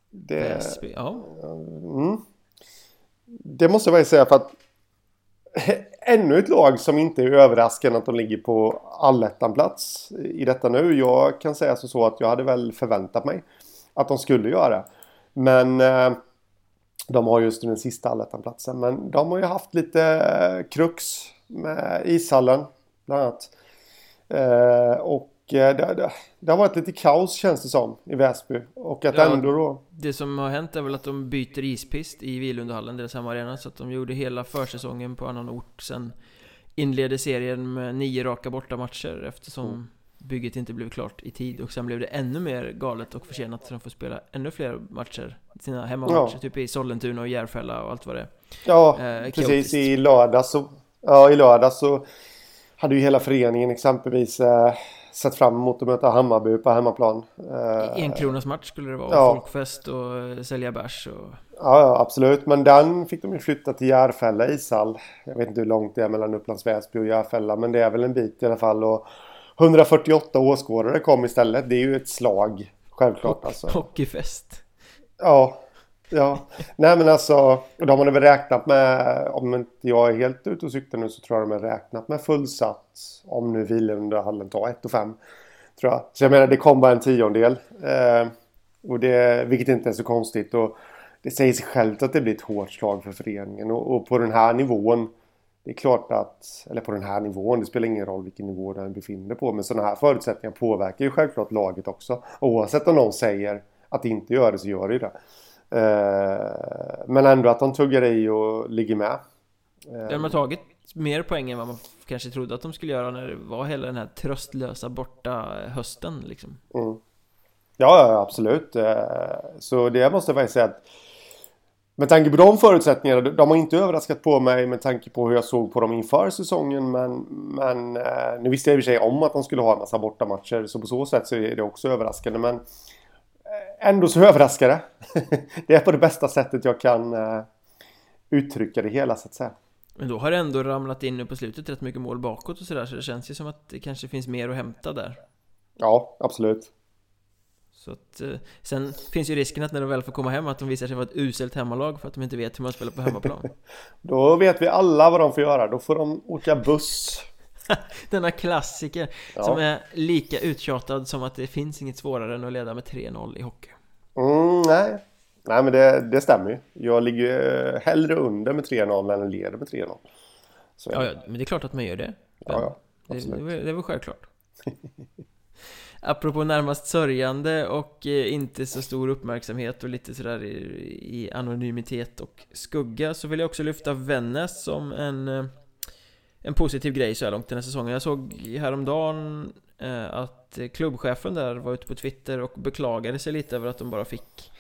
Det, Väsby, ja. Mm, det måste jag faktiskt säga för att ännu ett lag som inte är överraskande att de ligger på allettan-plats i detta nu. Jag kan säga så att jag hade väl förväntat mig att de skulle göra det. Men eh, de har just den sista allettan-platsen. Men de har ju haft lite eh, krux med ishallen bland annat. Eh, och det, det, det, har varit lite kaos känns det som i Väsby. Och att ja, ändå då... Det som har hänt är väl att de byter ispist i Vilundahallen, deras hemmaarena. Så att de gjorde hela försäsongen på annan ort. Sen inledde serien med nio raka bortamatcher eftersom mm bygget inte blev klart i tid och sen blev det ännu mer galet och försenat så de får spela ännu fler matcher Sina hemmamatcher, ja. typ i Sollentuna och Järfälla och allt vad det är Ja, eh, precis i lördag så Ja, i lördag så Hade ju hela föreningen exempelvis eh, Sett fram emot att möta Hammarby på hemmaplan eh, En kronas match skulle det vara, ja. folkfest och eh, sälja bärs och... Ja, ja, absolut. Men den fick de ju flytta till Järfälla ishall. Jag vet inte hur långt det är mellan Upplands Väsby och Järfälla. Men det är väl en bit i alla fall. Och 148 åskådare kom istället. Det är ju ett slag. Självklart alltså. Hockeyfest. Ja. Ja. Nej men alltså. De har väl räknat med. Om inte jag är helt ute och cyklar nu så tror jag de har räknat med fullsatt. Om nu Vilundahallen tar 1 och 5. Tror jag. Så jag menar det kom bara en tiondel. Eh, och det, vilket inte är så konstigt. Och det säger sig självt att det blir ett hårt slag för föreningen. Och, och på den här nivån det är klart att, eller på den här nivån, det spelar ingen roll vilken nivå den befinner på. Men sådana här förutsättningar påverkar ju självklart laget också. Oavsett om någon säger att det inte gör det så gör det ju det. Eh, men ändå att de tuggar i och ligger med. De har tagit mer poäng än vad man kanske trodde att de skulle göra när det var hela den här tröstlösa borta hösten liksom. Mm. Ja, absolut. Eh, så det måste jag faktiskt säga att med tanke på de förutsättningarna, de har inte överraskat på mig med tanke på hur jag såg på dem inför säsongen. Men, men eh, nu visste jag i och för sig om att de skulle ha en massa bortamatcher. Så på så sätt så är det också överraskande. Men ändå så överraskar det. det är på det bästa sättet jag kan eh, uttrycka det hela så att säga. Men då har det ändå ramlat in nu på slutet rätt mycket mål bakåt och sådär. Så det känns ju som att det kanske finns mer att hämta där. Ja, absolut. Så att, eh, sen finns ju risken att när de väl får komma hem att de visar sig vara ett uselt hemmalag för att de inte vet hur man spelar på hemmaplan. Då vet vi alla vad de får göra, då får de åka buss. Denna klassiker ja. som är lika uttjatad som att det finns inget svårare än att leda med 3-0 i hockey. Mm, nej. nej, men det, det stämmer ju. Jag ligger hellre under med 3-0 än leder med 3-0. Ja, ja, men det är klart att man gör det. Ja, ja, absolut. Det, det är väl självklart. Apropå närmast sörjande och eh, inte så stor uppmärksamhet och lite sådär i, i anonymitet och skugga så vill jag också lyfta Vännäs som en eh, en positiv grej så här långt den här säsongen. Jag såg häromdagen eh, att klubbchefen där var ute på Twitter och beklagade sig lite över att de bara fick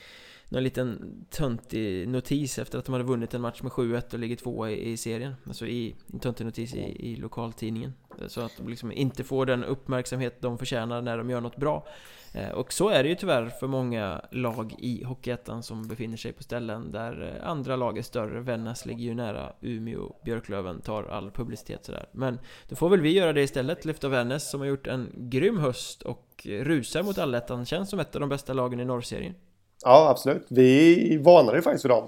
någon liten töntig notis efter att de hade vunnit en match med 7-1 och ligger tvåa i, i serien. Alltså i, en töntig notis i, i lokaltidningen. Så att de liksom inte får den uppmärksamhet de förtjänar när de gör något bra. Eh, och så är det ju tyvärr för många lag i Hockeyettan som befinner sig på ställen där eh, andra lag är större. Vännäs ligger ju nära Umeå, Björklöven tar all publicitet sådär. Men då får väl vi göra det istället, lyfta Vännäs som har gjort en grym höst och rusar mot allettan. Känns som ett av de bästa lagen i norrserien. Ja, absolut. Vi varnade ju faktiskt för dem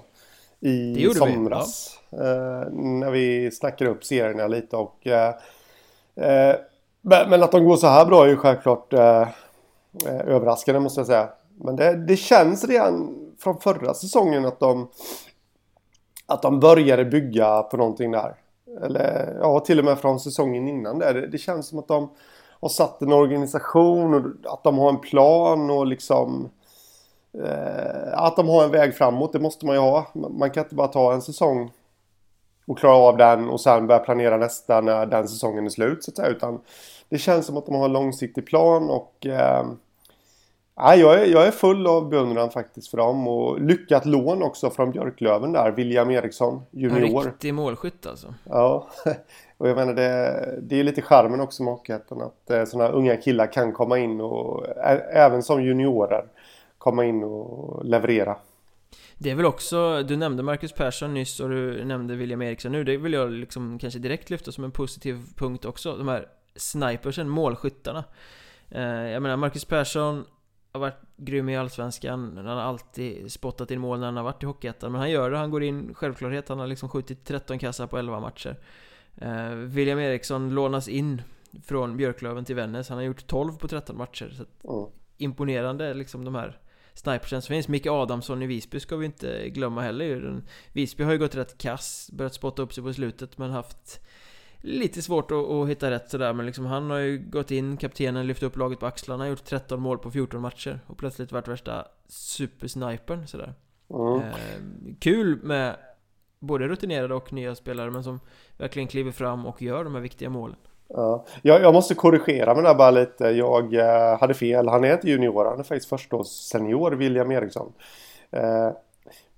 i somras. Vi, ja. eh, när vi snackade upp serierna lite och... Eh, eh, men att de går så här bra är ju självklart överraskande måste jag säga. Men det, det känns redan från förra säsongen att de... Att de började bygga på någonting där. Eller ja, till och med från säsongen innan där. Det, det känns som att de har satt en organisation och att de har en plan och liksom att de har en väg framåt, det måste man ju ha. Man kan inte bara ta en säsong och klara av den och sen börja planera nästa när den säsongen är slut så att säga. Utan det känns som att de har en långsiktig plan och eh, jag, är, jag är full av beundran faktiskt för dem och lyckat lån också från Björklöven där, William Eriksson junior. En riktig målskytt alltså. Ja, och jag menar det, det är lite charmen också med Hockeyettan att eh, sådana unga killar kan komma in och även som juniorer komma in och leverera. Det är väl också, du nämnde Marcus Persson nyss och du nämnde William Eriksson nu. Det vill jag liksom kanske direkt lyfta som en positiv punkt också. De här snipersen, målskyttarna. Eh, Jag menar Marcus Persson har varit grym i Allsvenskan. Han har alltid spottat in mål när han har varit i Hockeyettan. Men han gör det, han går in självklarhet Han har liksom skjutit 13 kassar på 11 matcher. Eh, William Eriksson lånas in från Björklöven till Vännäs. Han har gjort 12 på 13 matcher. Så mm. Imponerande liksom de här snipersen som finns. Micke Adamsson i Visby ska vi inte glömma heller. Visby har ju gått rätt kass, börjat spotta upp sig på slutet men haft Lite svårt att, att hitta rätt sådär. Men liksom han har ju gått in, kaptenen lyft upp laget på axlarna, gjort 13 mål på 14 matcher och plötsligt varit värsta supersnipern sådär. Mm. eh, Kul med både rutinerade och nya spelare men som verkligen kliver fram och gör de här viktiga målen Ja. Jag, jag måste korrigera mig där bara lite. Jag eh, hade fel. Han är inte junior. Han är faktiskt förstås senior, William Eriksson. Eh,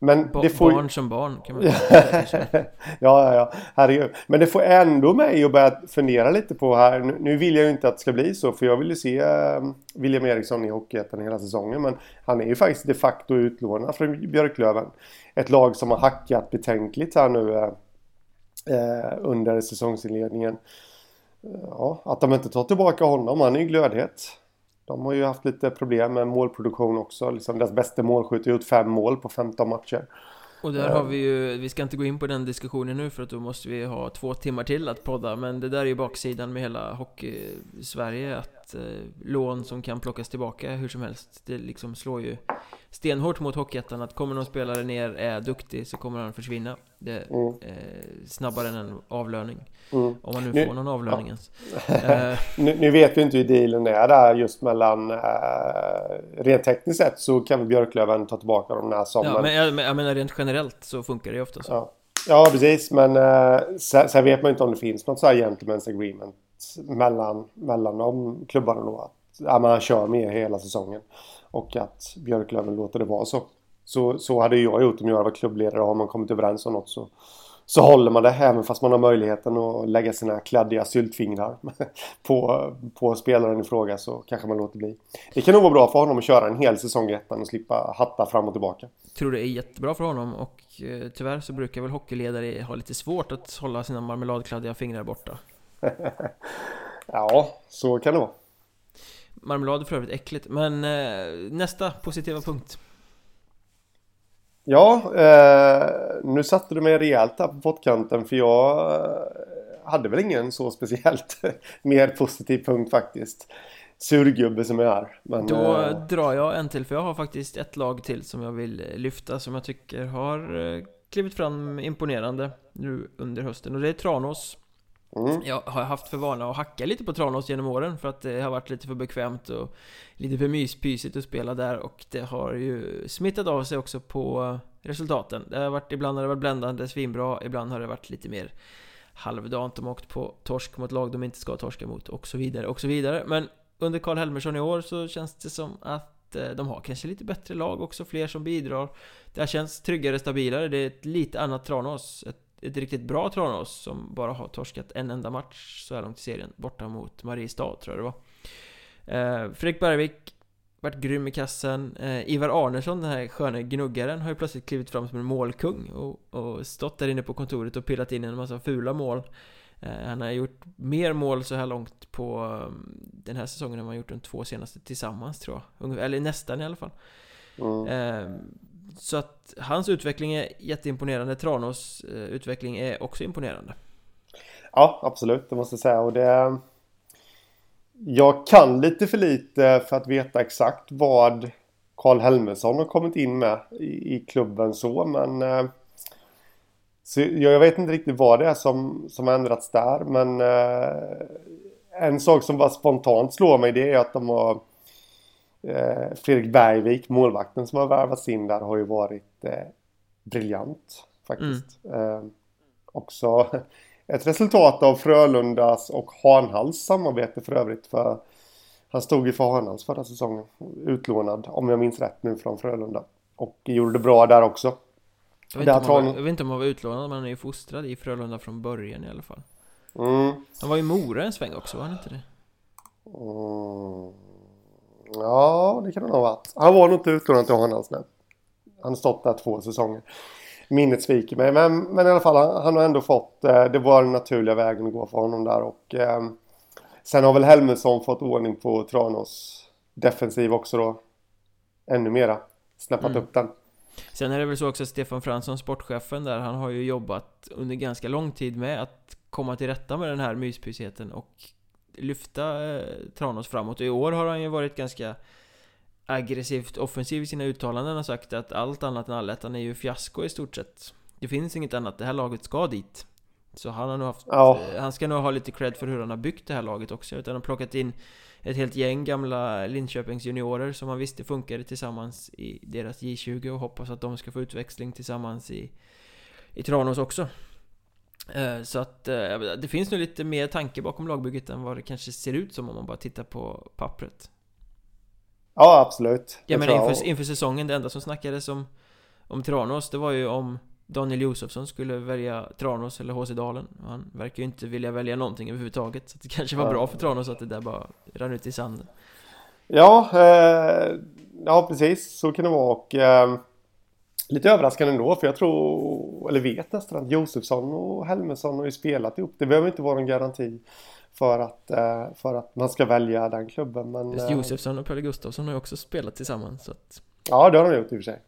men ba det får... Barn som barn kan man säga. ja, ja, ja. Herregud. Men det får ändå mig att börja fundera lite på här. Nu, vill jag ju inte att det ska bli så. För jag vill ju se uh, William Eriksson i Hockeyettan hela säsongen. Men han är ju faktiskt de facto utlånad från Björklöven. Ett lag som har hackat betänkligt här nu uh, under säsongsinledningen. Ja, att de inte tar tillbaka honom. Han är ju glödhet. De har ju haft lite problem med målproduktion också. Liksom deras bästa målskytt har gjort fem mål på 15 matcher. Och där har vi ju, vi ska inte gå in på den diskussionen nu för att då måste vi ha två timmar till att podda Men det där är ju baksidan med hela hockey-Sverige Att eh, lån som kan plockas tillbaka hur som helst. Det liksom slår ju stenhårt mot Hockeyettan. Att kommer någon spelare ner, är duktig så kommer han försvinna. Det, mm. eh, Snabbare än en avlöning. Mm. Om man nu, nu får någon avlöning ja. ens eh. nu, nu, vet vi inte hur dealen är där just mellan eh, Rent tekniskt sett så kan Björklöven ta tillbaka dem när som Ja men jag, jag menar rent generellt så funkar det ju ofta så. Ja, ja precis. Men eh, sen, sen, vet man inte om det finns något så här gentlemen's agreement mellan, mellan de klubbarna då att ja, man kör med hela säsongen och att Björklöven låter det vara så. Så, så hade jag gjort om jag var klubbledare. Har man kommit överens om något så, så håller man det även fast man har möjligheten att lägga sina kladdiga syltfingrar på, på spelaren i fråga så kanske man låter bli. Det kan nog vara bra för honom att köra en hel säsong i ettan och slippa hatta fram och tillbaka. Jag tror det är jättebra för honom och eh, tyvärr så brukar väl hockeyledare ha lite svårt att hålla sina marmeladkladdiga fingrar borta. ja, så kan det vara. Marmelad är för övrigt äckligt, men eh, nästa positiva punkt. Ja, eh, nu satte du mig rejält här på pottkanten för jag eh, hade väl ingen så speciellt mer positiv punkt faktiskt. Surgubbe som jag är. Men, Då eh, drar jag en till, för jag har faktiskt ett lag till som jag vill lyfta som jag tycker har eh, klivit fram imponerande nu under hösten och det är Tranås. Mm. Jag har haft för vana att hacka lite på Tranås genom åren för att det har varit lite för bekvämt och lite för myspysigt att spela där och det har ju smittat av sig också på resultaten. Det har varit, ibland har det varit bländande, svinbra, ibland har det varit lite mer halvdant. De har åkt på torsk mot lag de inte ska torska mot och så vidare och så vidare. Men under Karl Helmersson i år så känns det som att eh, de har kanske lite bättre lag också, fler som bidrar Det här känns tryggare, stabilare, det är ett lite annat Tranås Ett, ett riktigt bra Tranås som bara har torskat en enda match så här långt i serien Borta mot Mariestad tror jag det var. Eh, Fredrik Bergvik varit grym i kassen. Eh, Ivar Arnesson, den här sköna gnuggaren, har ju plötsligt klivit fram som en målkung och, och stått där inne på kontoret och pillat in en massa fula mål. Eh, Han har gjort mer mål så här långt på um, den här säsongen än vad han gjort de två senaste tillsammans tror jag. Eller nästan i alla fall. Mm. eh, så att hans utveckling är jätteimponerande. Tranås eh, utveckling är också imponerande. Ja, absolut, det måste jag säga. Och det jag kan lite för lite för att veta exakt vad Karl Helmersson har kommit in med i, klubben så men eh, så jag vet inte riktigt vad det är som, som har ändrats där men eh, en sak som bara spontant slår mig det är att de har Fredrik Bergvik, målvakten som har värvats in där har ju varit eh, briljant faktiskt. Mm. Eh, också ett resultat av Frölundas och Hanhals samarbete för övrigt. För han stod ju för Hanhals förra säsongen. Utlånad, om jag minns rätt nu, från Frölunda. Och gjorde det bra där också. Jag vet, inte om han, jag vet inte om han var utlånad, men han är ju fostrad i Frölunda från början i alla fall. Mm. Han var ju Mora en sväng också, var han inte det? Mm. Ja, det kan han ha varit. Han var nog inte utlånad till Hanhals, nej. Han har stått där två säsonger minnet sviker mig. Men, men i alla fall, han, han har ändå fått, eh, det var den naturliga vägen att gå för honom där. Och eh, sen har väl Helmersson fått ordning på Tranås defensiv också då. Ännu mera. Snäppat mm. upp den. Sen är det väl så också att Stefan Fransson, sportchefen där, han har ju jobbat under ganska lång tid med att komma till rätta med den här myspysheten och lyfta eh, Tranås framåt. Och i år har han ju varit ganska aggressivt offensiv i sina uttalanden. Har sagt att allt annat än allettan är ju fiasko i stort sett. Det finns inget annat, det här laget ska dit. Så han har nog haft, ja. Eh, han ska nog ha lite cred för hur han har byggt det här laget också. Utan han har plockat in ett helt gäng gamla Linköpings juniorer som han visste funkade tillsammans i deras J20 och hoppas att de ska få utväxling tillsammans i, i Tranås också så att eh, det finns nog lite mer tanke bakom lagbygget än vad det kanske ser ut som om man bara tittar på pappret Ja, absolut. Ja, men inför, inför säsongen, det enda som snackades om, om Tranås, det var ju om Daniel Josefsson skulle välja Tranås eller HC Dalen. Han verkar ju inte vilja välja någonting överhuvudtaget. Så det kanske var bra för Tranås att det där bara rann ut i sanden. Ja, eh, ja precis. Så kan det vara. Och, eh, lite överraskande ändå, för jag tror, eller vet nästan att Josefsson och Helmersson har ju spelat ihop. Det behöver inte vara en garanti för att, eh, för att man ska välja den klubben. Men, Just eh, Josefsson och Pelle Gustafsson har ju också spelat tillsammans. Så att... Ja, det har de gjort i och för sig.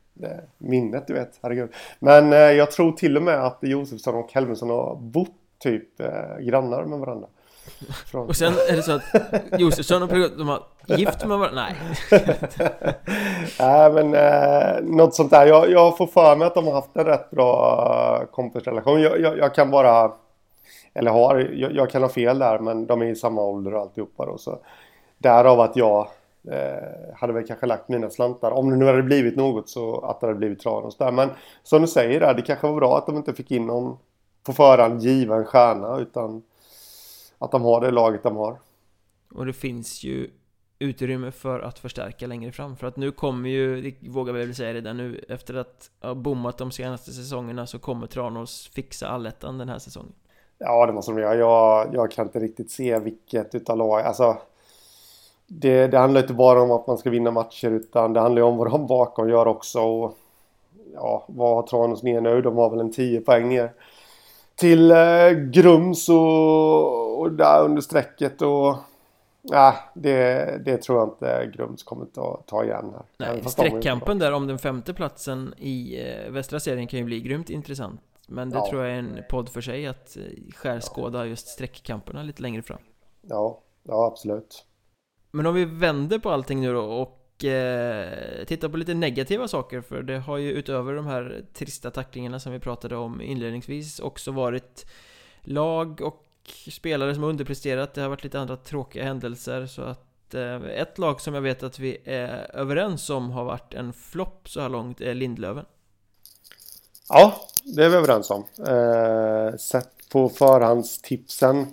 Minnet, du vet, herregud. Men eh, jag tror till och med att Josefsson och Helmersson har bott typ grannar med varandra. Från... Och sen är det så att Josefsson och Pelle de har gift med varandra? Nej. Nej, men eh, något sånt där. Jag, jag får för mig att de har haft en rätt bra kompisrelation. Jag, jag, jag kan bara eller har, jag, jag, kan ha fel där men de är i samma ålder och alltihopa då. Så därav att jag eh, hade väl kanske lagt mina slantar. Om det nu hade blivit något så att det hade blivit Tranås där. Men som du säger där, det kanske var bra att de inte fick in någon på förhand given stjärna utan att de har det laget de har. Och det finns ju utrymme för att förstärka längre fram. För att nu kommer ju, det vågar vi väl säga redan nu, efter att ha bommat de senaste säsongerna så kommer Tranås fixa allettan den här säsongen. Ja, det måste de göra. Jag, jag kan inte riktigt se vilket utav lag. Alltså, det, det handlar inte bara om att man ska vinna matcher utan det handlar om vad de bakom gör också. Och, ja, vad har Tranås ner nu? De har väl en 10 poäng ner. Till eh, Grums och, och där under strecket och... Nej, det, det tror jag inte Grums kommer att ta igen här. Nej, streckkampen där om den femte platsen i eh, västra serien kan ju bli grymt intressant. Men det ja. tror jag är en podd för sig att eh, skärskåda just streckkamperna lite längre fram. Ja, ja absolut. Men om vi vänder på allting nu då och eh, tittar på lite negativa saker för det har ju utöver de här trista tacklingarna som vi pratade om inledningsvis också varit lag och spelare som har underpresterat. Det har varit lite andra tråkiga händelser så att eh, ett lag som jag vet att vi är överens om har varit en flopp så här långt är Lindlöven. Ja, det är vi överens om. Eh, sett på förhandstipsen,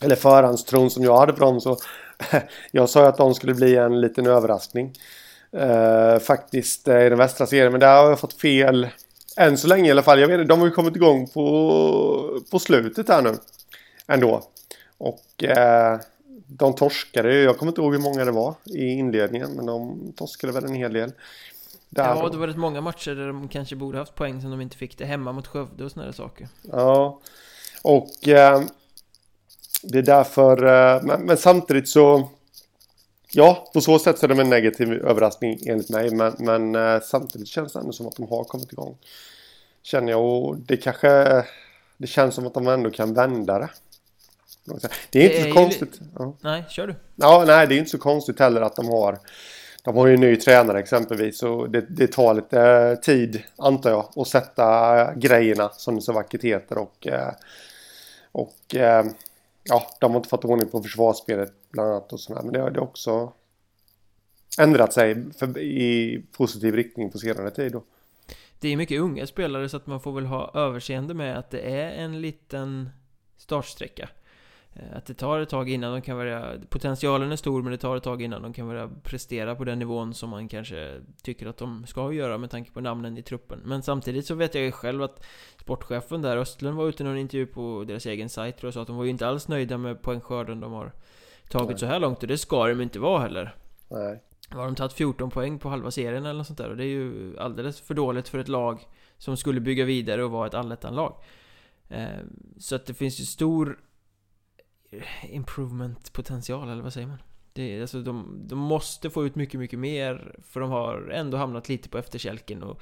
eller förhandstron som jag hade på dem så jag sa att de skulle bli en liten överraskning. Eh, faktiskt eh, i den västra serien. Men där har jag fått fel. Än så länge i alla fall. Jag vet de har ju kommit igång på, på slutet här nu. Ändå. Och uh, de torskade Jag kommer inte ihåg hur många det var i inledningen. Men de torskade väl en hel del. Där ja, det var rätt många matcher där de kanske borde haft poäng som de inte fick det. Hemma mot Skövde och sådana saker. Ja. Och eh, det är därför, eh, men, men, samtidigt så Ja, på så sätt så är det en negativ överraskning enligt mig. Men, men eh, samtidigt känns det ändå som att de har kommit igång. Känner jag och det kanske Det känns som att de ändå kan vända det. Det är inte det så är konstigt. Ju... Ja. Nej, kör du. Ja, nej, det är inte så konstigt heller att de har de har ju en ny tränare exempelvis och det, det tar lite tid antar jag att sätta grejerna som det så vackert heter och, eh, och eh, ja, de har inte fått ordning på försvarsspelet bland annat och sådär men det har det också ändrat sig för, i positiv riktning på senare tid då. Det är mycket unga spelare så att man får väl ha överseende med att det är en liten startsträcka. Eh, att det tar ett tag innan de kan börja Potentialen är stor men det tar ett tag innan de kan börja prestera på den nivån som man kanske tycker att de ska göra med tanke på namnen i truppen. Men samtidigt så vet jag ju själv att Sportchefen där, Östlund var ute i någon intervju på deras egen sajt jag, sa att de var ju inte alls nöjda med poängskörden de har Tagit Nej. så här långt och det ska de inte vara heller. Nej. Har de tagit 14 poäng på halva serien eller något sånt där och det är ju alldeles för dåligt för ett lag Som skulle bygga vidare och vara ett allettan-lag. Eh, Så att det finns ju stor improvement potential eller vad säger man? Det, alltså de, de måste få ut mycket, mycket mer för de har ändå hamnat lite på efterkälken och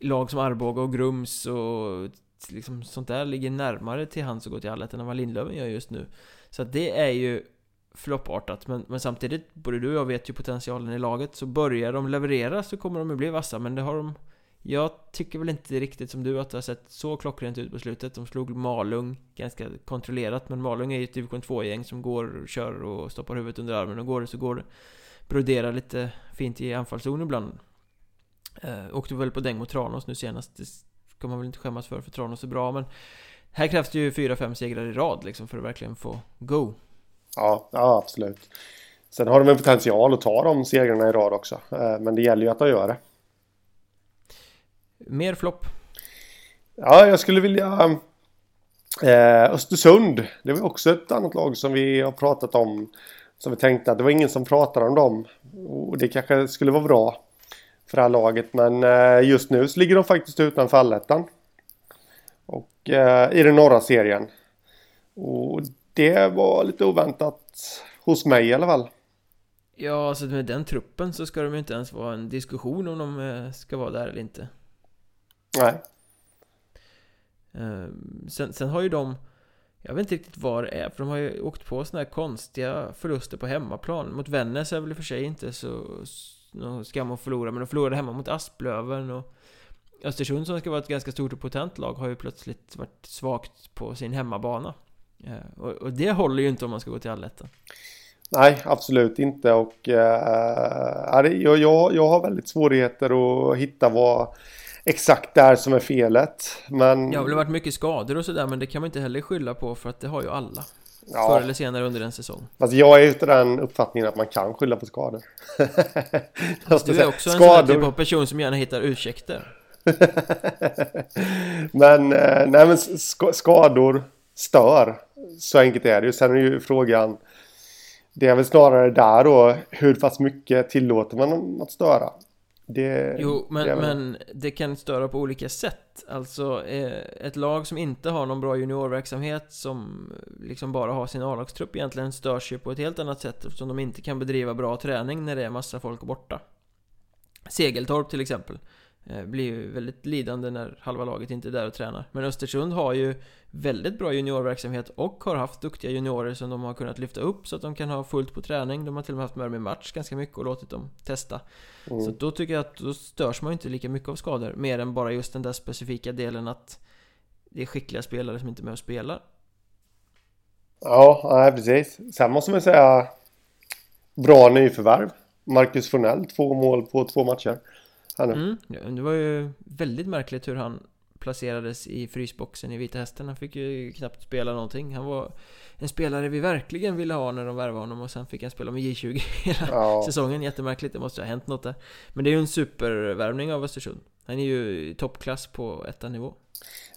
lag som Arboga och Grums och liksom sånt där ligger närmare till hands att gå till allettan än vad Lindlöven gör just nu. Så att det är ju floppartat men, men samtidigt, både du och jag vet ju potentialen i laget så börjar de leverera så kommer de ju bli vassa men det har de jag tycker väl inte riktigt som du att det har sett så klockrent ut på slutet. De slog Malung ganska kontrollerat, men Malung är ju ett division 2-gäng som går, kör och stoppar huvudet under armen och går det så går det. Broderar lite fint i anfallszon ibland. Eh, åkte väl på däng mot Tranås nu senast. Det ska man väl inte skämmas för, för Tranås är bra, men här krävs det ju 4-5 segrar i rad liksom för att verkligen få go. Ja, ja absolut. Sen har de en potential att ta de segrarna i rad också, eh, men det gäller ju att de gör det. Mer flopp? Ja, jag skulle vilja... Eh, Östersund, det var också ett annat lag som vi har pratat om. Som vi tänkte att det var ingen som pratade om dem. Och det kanske skulle vara bra för det här laget. Men eh, just nu så ligger de faktiskt utanför allettan. Och eh, i den norra serien. Och det var lite oväntat hos mig i alla fall. Ja, alltså med den truppen så ska de ju inte ens vara en diskussion om de eh, ska vara där eller inte. Nej. Ehm, sen, sen har ju de Jag vet inte riktigt vad det är för de har ju åkt på såna här konstiga förluster på hemmaplan. Mot Vännäs är väl i och för sig inte så någon skam att förlora Men de förlorade hemma mot Asplöven och Östersund som ska vara ett ganska stort och potent lag har ju plötsligt varit svagt på sin hemmabana. Ehm, och, och det håller ju inte om man ska gå till allettan. Nej, absolut inte. Och äh, jag, jag, jag har väldigt svårigheter att hitta vad exakt där som är felet. Men... Ja, det har varit mycket skador och sådär men det kan man inte heller skylla på för att det har ju alla. Ja. Förr eller senare under en säsong. Alltså jag är ute den uppfattningen att man kan skylla på skador. Fast du är också en skador. sån typ av person som gärna hittar ursäkter. men, eh, nej men skador stör. Så enkelt är det ju. Sen är ju frågan. Det är väl snarare där då. Hur pass mycket tillåter man att störa? Det, jo, men det, men det kan störa på olika sätt. Alltså, eh, ett lag som inte har någon bra juniorverksamhet, som liksom bara har sin A-lagstrupp egentligen, störs ju på ett helt annat sätt eftersom de inte kan bedriva bra träning när det är massa folk borta. Segeltorp till exempel. Eh, blir ju väldigt lidande när halva laget inte är där och tränar. Men Östersund har ju väldigt bra juniorverksamhet och har haft duktiga juniorer som de har kunnat lyfta upp så att de kan ha fullt på träning. De har till och med haft med dem i match ganska mycket och låtit dem testa. Mm. Så då tycker jag att då störs man ju inte lika mycket av skador. Mer än bara just den där specifika delen att det är skickliga spelare som inte är med och spelar. Ja, precis. Sen måste man säga bra nyförvärv. Marcus Fornell, två mål på två matcher. Mm, det var ju väldigt märkligt hur han placerades i frysboxen i Vita Hästen. Han fick ju knappt spela någonting. Han var en spelare vi verkligen ville ha när de värvade honom och sen fick han spela med J20 hela ja. säsongen. Jättemärkligt, det måste ha hänt något där. Men det är ju en supervärvning av Östersund. Han är ju toppklass på ettanivå.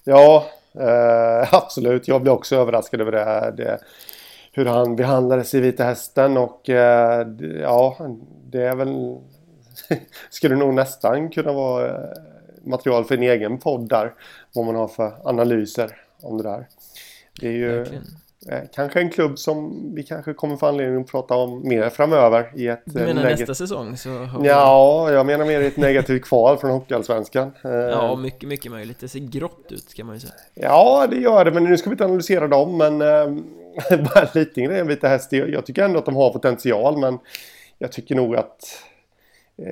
Ja, eh, absolut. Jag blev också överraskad över det här. Det, hur han behandlades i Vita Hästen och eh, ja, det är väl... skulle nog nästan kunna vara eh, material för en egen podd där. Vad man har för analyser om det där. Det är ju... Eh, kanske en klubb som vi kanske kommer få anledning att prata om mer framöver i ett... Du menar nästa säsong? Så har ja, jag menar mer i ett negativt kval från Hockeyallsvenskan. Ja, mycket, mycket möjligt. Det ser grått ut kan man ju säga. Ja, det gör det, men nu ska vi inte analysera dem, men bara lite grejen Vita Häst. Jag tycker ändå att de har potential, men jag tycker nog att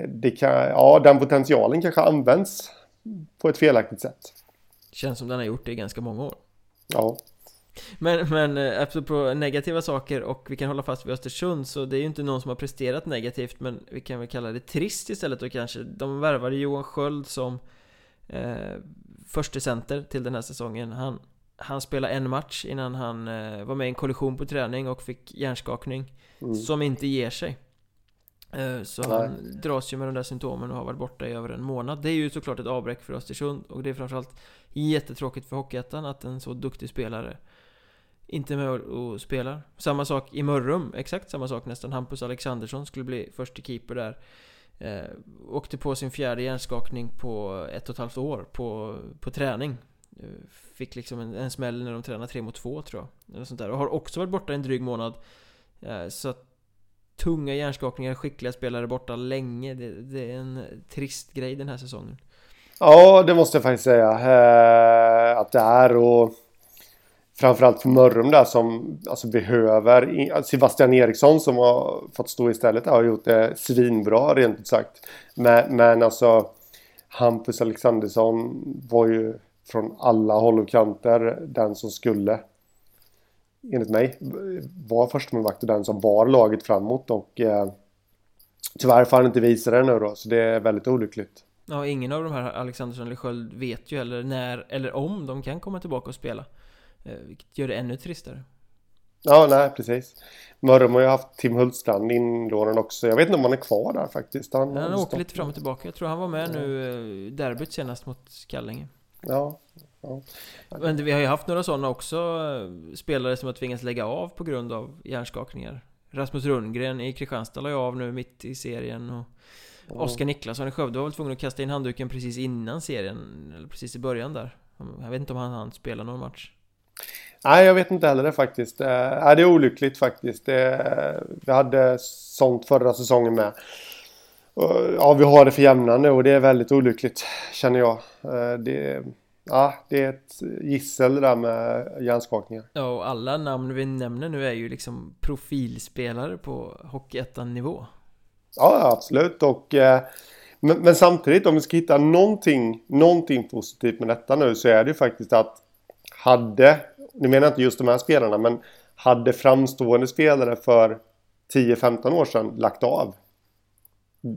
det kan, ja, den potentialen kanske används på ett felaktigt sätt. Känns som den har gjort det i ganska många år. Ja. Men, men eh, apropå negativa saker och vi kan hålla fast vid Östersund så det är ju inte någon som har presterat negativt men vi kan väl kalla det trist istället då kanske. De värvade Johan Sköld som eh, första center till den här säsongen. Han, han spelade en match innan han eh, var med i en kollision på träning och fick hjärnskakning mm. som inte ger sig. Eh, så Nej. han dras ju med de där symptomen och har varit borta i över en månad. Det är ju såklart ett avbräck för Östersund och det är framförallt jättetråkigt för Hockeyettan att en så duktig spelare inte är med och spelar. Samma sak i Mörrum, exakt samma sak nästan. Hampus Alexandersson skulle bli första keeper där. Eh, åkte på sin fjärde hjärnskakning på ett och ett halvt år på, på träning. Eh, fick liksom en, en smäll när de tränade tre mot två tror jag. Eller sånt där. Och har också varit borta en dryg månad. Eh, så att tunga hjärnskakningar, skickliga spelare borta länge. Det, det, är en trist grej den här säsongen. Ja, det måste jag faktiskt säga. Eh, att det är och framförallt för Mörrum där som alltså behöver alltså, Sebastian Eriksson som har fått stå istället har gjort det svinbra rent ut sagt. Men, men alltså Hampus Alexandersson var ju från alla håll och kanter den som skulle enligt mig var förstemålvakt och den som bar laget framåt och eh, tyvärr får han inte visa det nu då så det är väldigt olyckligt. Ja, ingen av de här Alexandersson eller Sköld vet ju heller när eller om de kan komma tillbaka och spela. Eh, vilket gör det ännu tristare. Ja, nej precis. Mörrum har ju haft Tim Hultstrand inlånad också. Jag vet inte om han är kvar där faktiskt. Han, han åker lite fram och tillbaka. Jag tror han var med nu eh, derbyt senast mot Kallinge. Ja, ja. Men vi har ju haft några sådana också. Eh, spelare som har tvingats lägga av på grund av hjärnskakningar. Rasmus Rundgren i Kristianstad la ju av nu mitt i serien. Och Oskar Niklasson i Skövde var väl tvungen att kasta in handduken precis innan serien. Eller precis i början där. Jag vet inte om han hann spela någon match. Nej, jag vet inte heller det faktiskt. Eh, det är olyckligt faktiskt. Det, vi hade sånt förra säsongen med. Ja, vi har det för jämna nu och det är väldigt olyckligt känner jag. Eh, det, ja, det är ett gissel det där med hjärnskakningar. Ja, och alla namn vi nämner nu är ju liksom profilspelare på Hockeyettan-nivå. Ja, absolut. Och, eh, men, men, samtidigt om vi ska hitta någonting, någonting positivt med detta nu så är det ju faktiskt att hade, nu menar jag inte just de här spelarna, men hade framstående spelare för 10-15 år sedan lagt av.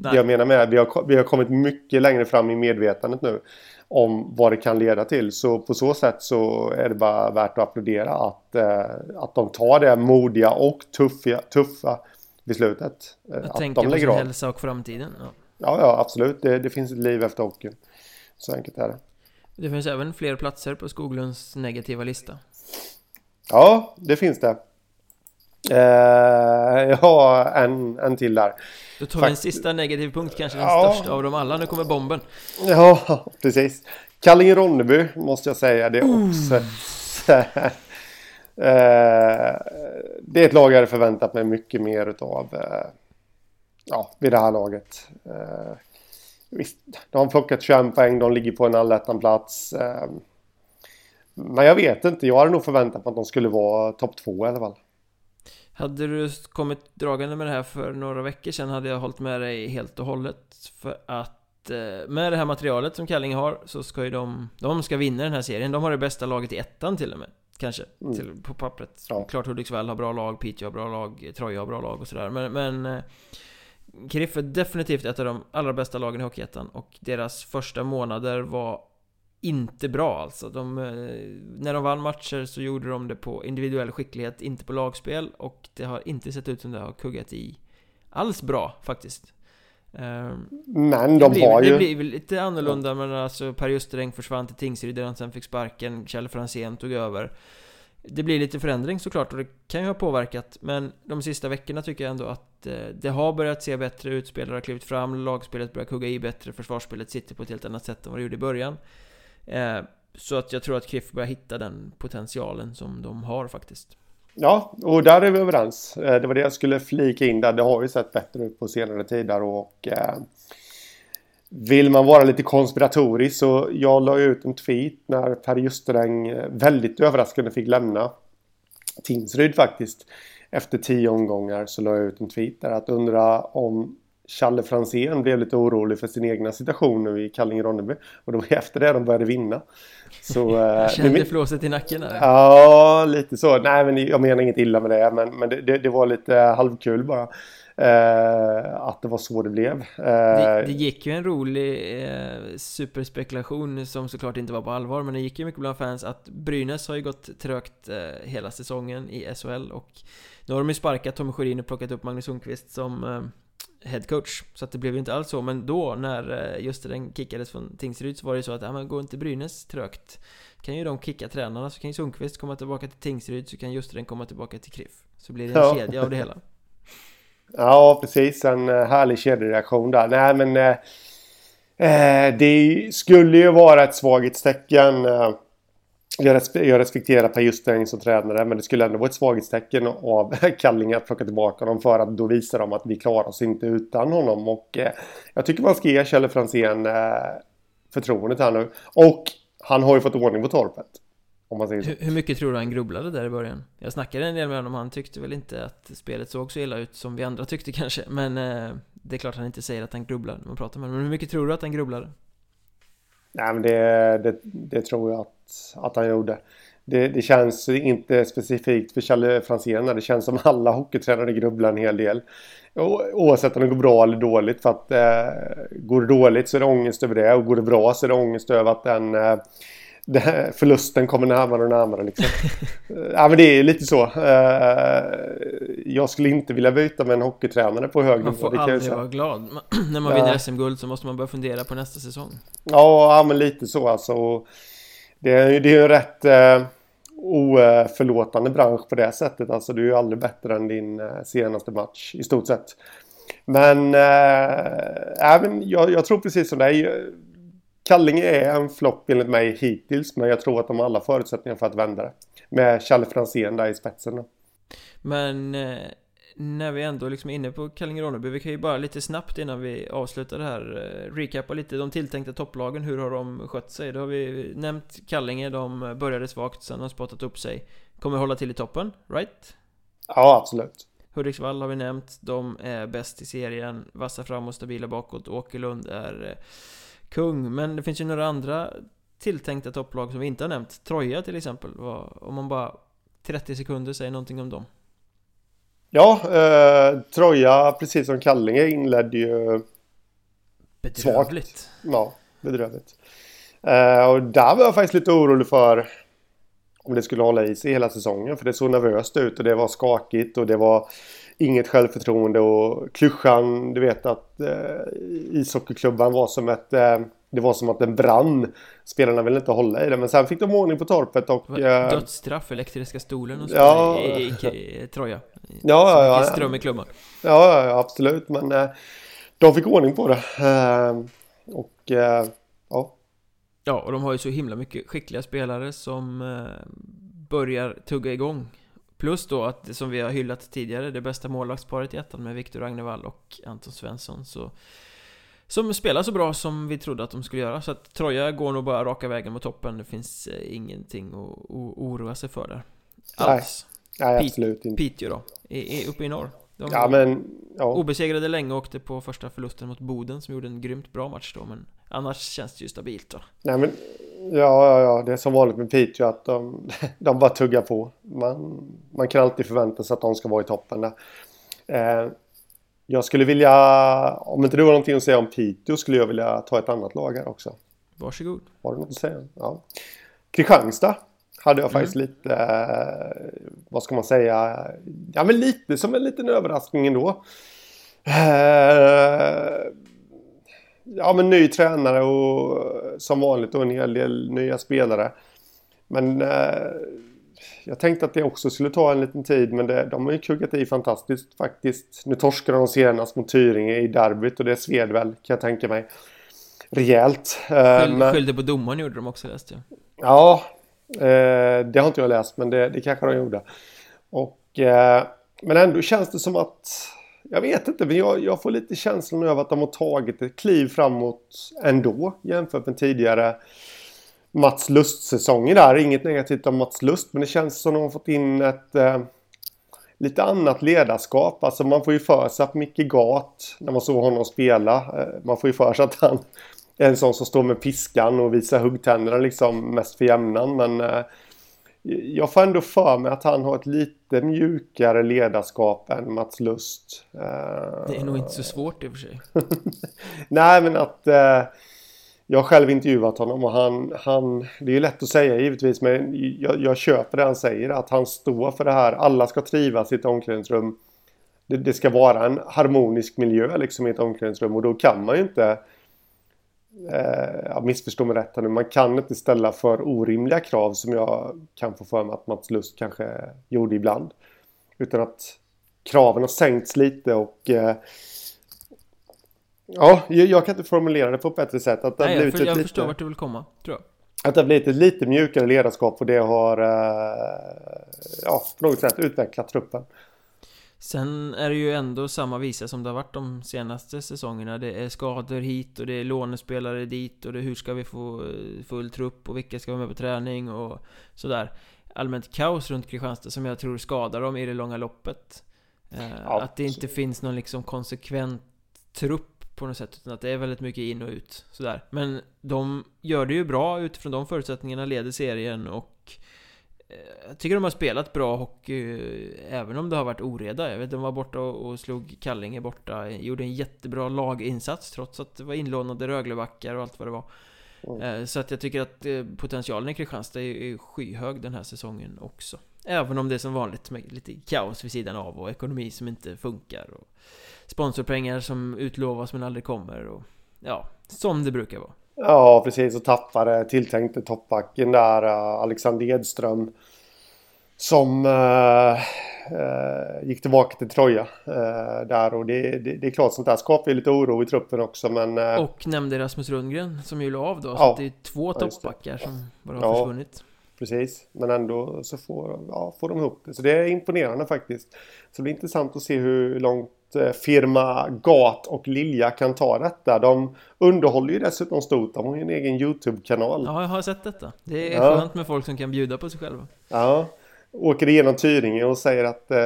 Nej. Jag menar med vi har, vi har kommit mycket längre fram i medvetandet nu om vad det kan leda till. Så på så sätt så är det bara värt att applådera att, eh, att de tar det modiga och tuffa, tuffa beslutet. Eh, jag att tänker de på sin hälsa och framtiden. Ja, ja, ja absolut. Det, det, finns ett liv efter hockeyn. Så enkelt är det. Det finns även fler platser på Skoglunds negativa lista. Ja, det finns det. Eh, jag har en, en till där. Då tar vi en sista negativ punkt, kanske den ja. största av dem alla. Nu kommer bomben. Ja, precis. Kallinge-Ronneby måste jag säga. Det är också... Mm. det är ett lag jag hade förväntat mig mycket mer utav. Eh, ja, vid det här laget. Eh, Visst, de har plockat 21 poäng, de ligger på en allettan-plats. Men jag vet inte, jag hade nog förväntat mig att de skulle vara topp två i alla fall. Hade du kommit dragande med det här för några veckor sedan hade jag hållit med dig helt och hållet. För att eh, med det här materialet som Kallinge har så ska ju de, de ska vinna den här serien. De har det bästa laget i ettan till och med. Kanske, mm. till, på pappret. Ja. Klart Hudiksvall har bra lag, Piteå har bra lag, Troja har bra lag och sådär. Men, men eh, Kriff är definitivt ett av de allra bästa lagen i Hockeyettan och deras första månader var inte bra alltså. De, eh, när de vann matcher så gjorde de det på individuell skicklighet, inte på lagspel. Och det har inte sett ut som det har kuggat i alls bra faktiskt. Ehm, men de blir, har ju... Det blir lite annorlunda, men alltså Per Justereng försvann till Tingsryd där han sen fick sparken, Kjell Franzén tog över. Det blir lite förändring såklart och det kan ju ha påverkat Men de sista veckorna tycker jag ändå att eh, det har börjat se bättre ut Spelare har klivit fram, lagspelet börjar kugga i bättre Försvarsspelet sitter på ett helt annat sätt än vad det gjorde i början Eh, så att jag tror att Kriff börjar hitta den potentialen som de har faktiskt Ja, och där är vi överens. Eh, det var det jag skulle flika in där. Det har ju sett bättre ut på senare tider och eh, vill man vara lite konspiratorisk så jag la ut en tweet när Per Justeräng eh, väldigt överraskande fick lämna Tingsryd faktiskt. Efter tio omgångar så la jag ut en tweet där att undra om Challe Franzén blev lite orolig för sin egna situation nu i Kallinge-Ronneby. Och det var efter det de började vinna. Så, eh, Kände flåset i nacken? Eller? Ja, lite så. Nej, men jag menar inget illa med det. Men, men det, det, det var lite halvkul bara. Eh, att det var så det blev. Eh, det, det, gick ju en rolig eh, superspekulation som såklart inte var på allvar men det gick ju mycket bland fans att Brynäs har ju gått trögt eh, hela säsongen i SHL och nu har de ju sparkat Tommy Sjödin och plockat upp Magnus Sundqvist som eh, headcoach Så att det blev ju inte alls så. Men då när eh, just den kickades från Tingsryd så var det så att ja, men går inte Brynäs trögt. Kan ju de kicka tränarna så kan ju Sundqvist komma tillbaka till Tingsryd så kan just den komma tillbaka till KRIF Så blir det en ja. kedja av det hela. Ja precis, en eh, härlig kedjereaktion där. Nej men eh, eh, Det skulle ju vara ett svaghetstecken eh, jag, respekterar Per Justeng som tränare men det skulle ändå vara ett svaghetstecken av Kallinge att plocka tillbaka honom för att då visar de att vi klarar oss inte utan honom. Och eh, jag tycker man ska ge Kjell Franzén eh, förtroendet här nu. Och han har ju fått ordning på torpet. Om man säger så. Hur, hur mycket tror du han grubblade där i början? Jag snackade en del med honom, han tyckte väl inte att spelet såg så illa ut som vi andra tyckte kanske. Men eh, det är klart han inte säger att han grubblar när man pratar med honom. Men hur mycket tror du att han grubblade? Nej men det, det, det tror jag att, att han gjorde. Det, det, känns inte specifikt för Challe Franzén. Det känns som alla hockeytränare grubblar en hel del. Oavsett om det går bra eller dåligt. För att eh, går det dåligt så är det ångest över det. Och går det bra så är det ångest över att den eh, det, förlusten kommer närmare och närmare liksom. ja men det är lite så. Uh, jag skulle inte vilja byta med en hockeytränare på hög nivå. Man får aldrig vara glad. När man vinner SM-guld så måste man börja fundera på nästa säsong. Ja, ja men lite så alltså. Det är, ju en rätt uh, oförlåtande bransch på det sättet. Alltså du är ju aldrig bättre än din uh, senaste match i stort sett. Men, äh, även, jag, jag tror precis som dig Kallinge är en flopp enligt mig hittills men jag tror att de har alla förutsättningar för att vända det. Med Challe Franzén där i spetsen. Men eh, när vi ändå liksom är inne på Kallinge-Ronneby, vi kan ju bara lite snabbt innan vi avslutar det här eh, recapa lite de tilltänkta topplagen, hur har de skött sig? Då har vi nämnt Kallinge, de började svagt, sen har spottat upp sig. Kommer hålla till i toppen, right? Ja, absolut. Hudiksvall har vi nämnt, de är bäst i serien, vassa fram och stabila bakåt. Åkerlund är eh, kung. Men det finns ju några andra tilltänkta topplag som vi inte har nämnt. Troja till exempel. Om man bara 30 sekunder säger någonting om dem. Ja, eh, Troja, precis som Kallinge, inledde ju Bedrövligt. Svagt. Ja, bedrövligt. Eh, och där var jag faktiskt lite orolig för om det skulle hålla i sig hela säsongen. För det såg nervöst ut och det var skakigt och det var inget självförtroende och klyschan, du vet att eh, ishockeyklubban var som ett eh, det var som att den brann. Spelarna ville inte hålla i det, men sen fick de ordning på torpet och... Eh, dödsstraff, elektriska stolen och så ja, i, i, i, i Troja. Ja, ja, ja. Ström i klubban. Ja, ja, absolut, men eh, de fick ordning på det. Eh, och eh, ja. Ja, och de har ju så himla mycket skickliga spelare som börjar tugga igång Plus då att, som vi har hyllat tidigare, det bästa målvaktsparet i ettan med Viktor Agnevall och Anton Svensson så Som spelar så bra som vi trodde att de skulle göra. Så att Troja går nog bara raka vägen mot toppen. Det finns eh, ingenting att oroa sig för där. Alls. Nej, nej absolut inte. Piteå då, är, är uppe i norr. De ja, men, ja. Obesegrade länge och åkte på första förlusten mot Boden som gjorde en grymt bra match då Men annars känns det ju stabilt då. Nej men Ja, ja, ja, det är som vanligt med Piteå att de, de bara tuggar på. Man, man kan alltid förvänta sig att de ska vara i toppen där. Eh, jag skulle vilja, om inte du har någonting att säga om Piteå skulle jag vilja ta ett annat lag här också. Varsågod. Har du något att säga? Ja. Kristianstad hade jag faktiskt mm. lite, eh, vad ska man säga, ja men lite som en liten överraskning ändå. Eh, ja men ny tränare och som vanligt och en hel del nya spelare. Men eh, jag tänkte att det också skulle ta en liten tid men det, de har ju kuggat i fantastiskt faktiskt. Nu torskade de senast mot Tyringe i derbyt och det sved väl kan jag tänka mig. Rejält. Eh, Skyll, men... Skyllde på domaren gjorde de också läste jag. Ja, eh, det har inte jag läst men det, det kanske de gjorde. Och, eh, men ändå känns det som att jag vet inte, men jag, jag får lite känslan av att de har tagit ett kliv framåt ändå jämfört med tidigare Mats Lust-säsonger där. Inget negativt om Mats Lust, men det känns som att de har fått in ett eh, lite annat ledarskap. Alltså man får ju för sig att Micke Gat, när man såg honom spela, eh, man får ju för sig att han är en sån som står med piskan och visar huggtänderna liksom mest för jämnan. Men eh, jag får ändå för mig att han har ett lite mjukare ledarskap än Mats Lust. Det är nog inte så svårt i och för sig. Nej, men att eh, jag har själv intervjuat honom och han, han det är ju lätt att säga givetvis men jag, jag köper det han säger att han står för det här. Alla ska trivas i ett omklädningsrum. Det, det ska vara en harmonisk miljö liksom i ett omklädningsrum och då kan man ju inte eh, missförstå mig rätt nu. Man kan inte ställa för orimliga krav som jag kan få för mig att Mats Lust kanske gjorde ibland. Utan att kraven har sänkts lite och eh, Ja, jag kan inte formulera det på ett bättre sätt. Att det Nej, jag, för, jag lite, förstår vart du vill komma, tror jag. Att det har blivit ett lite mjukare ledarskap och det har uh, ja, på något sätt utvecklat truppen. Sen är det ju ändå samma visa som det har varit de senaste säsongerna. Det är skador hit och det är lånespelare dit och det är hur ska vi få eh, full trupp och vilka ska vara med på träning och sådär. Allmänt kaos runt Kristianstad som jag tror skadar dem i det långa loppet. Uh, ja. Att det inte finns någon liksom konsekvent trupp på något sätt Utan att det är väldigt mycket in och ut sådär Men de gör det ju bra utifrån de förutsättningarna Leder serien och eh, Jag tycker de har spelat bra hockey eh, Även om det har varit oreda Jag vet de var borta och slog Kallinge borta Gjorde en jättebra laginsats Trots att det var inlånade Röglebackar och allt vad det var mm. Så att jag tycker att potentialen i Kristianstad är skyhög den här säsongen också Även om det är som vanligt med lite kaos vid sidan av och ekonomi som inte funkar och sponsorpengar som utlovas men aldrig kommer och ja, som det brukar vara. Ja, precis. Och tappade tilltänkte toppbacken där, uh, Alexander Edström. Som uh, uh, gick tillbaka till Troja uh, där och det, det, det, är klart sånt där skapar ju lite oro i truppen också men... och nämnde Rasmus Rundgren som ju la av då, ja, så det är två toppbackar som bara har ja, försvunnit. Precis, men ändå så får, ja, får de ihop det. Så det är imponerande faktiskt. Så det blir intressant att se hur långt Eh, firma Gat och Lilja kan ta detta. De underhåller ju dessutom stort. De har ju en egen YouTube-kanal. Ja, jag har sett detta. Det är ja. skönt med folk som kan bjuda på sig själva. Ja. Åker igenom Tyringe och säger att eh,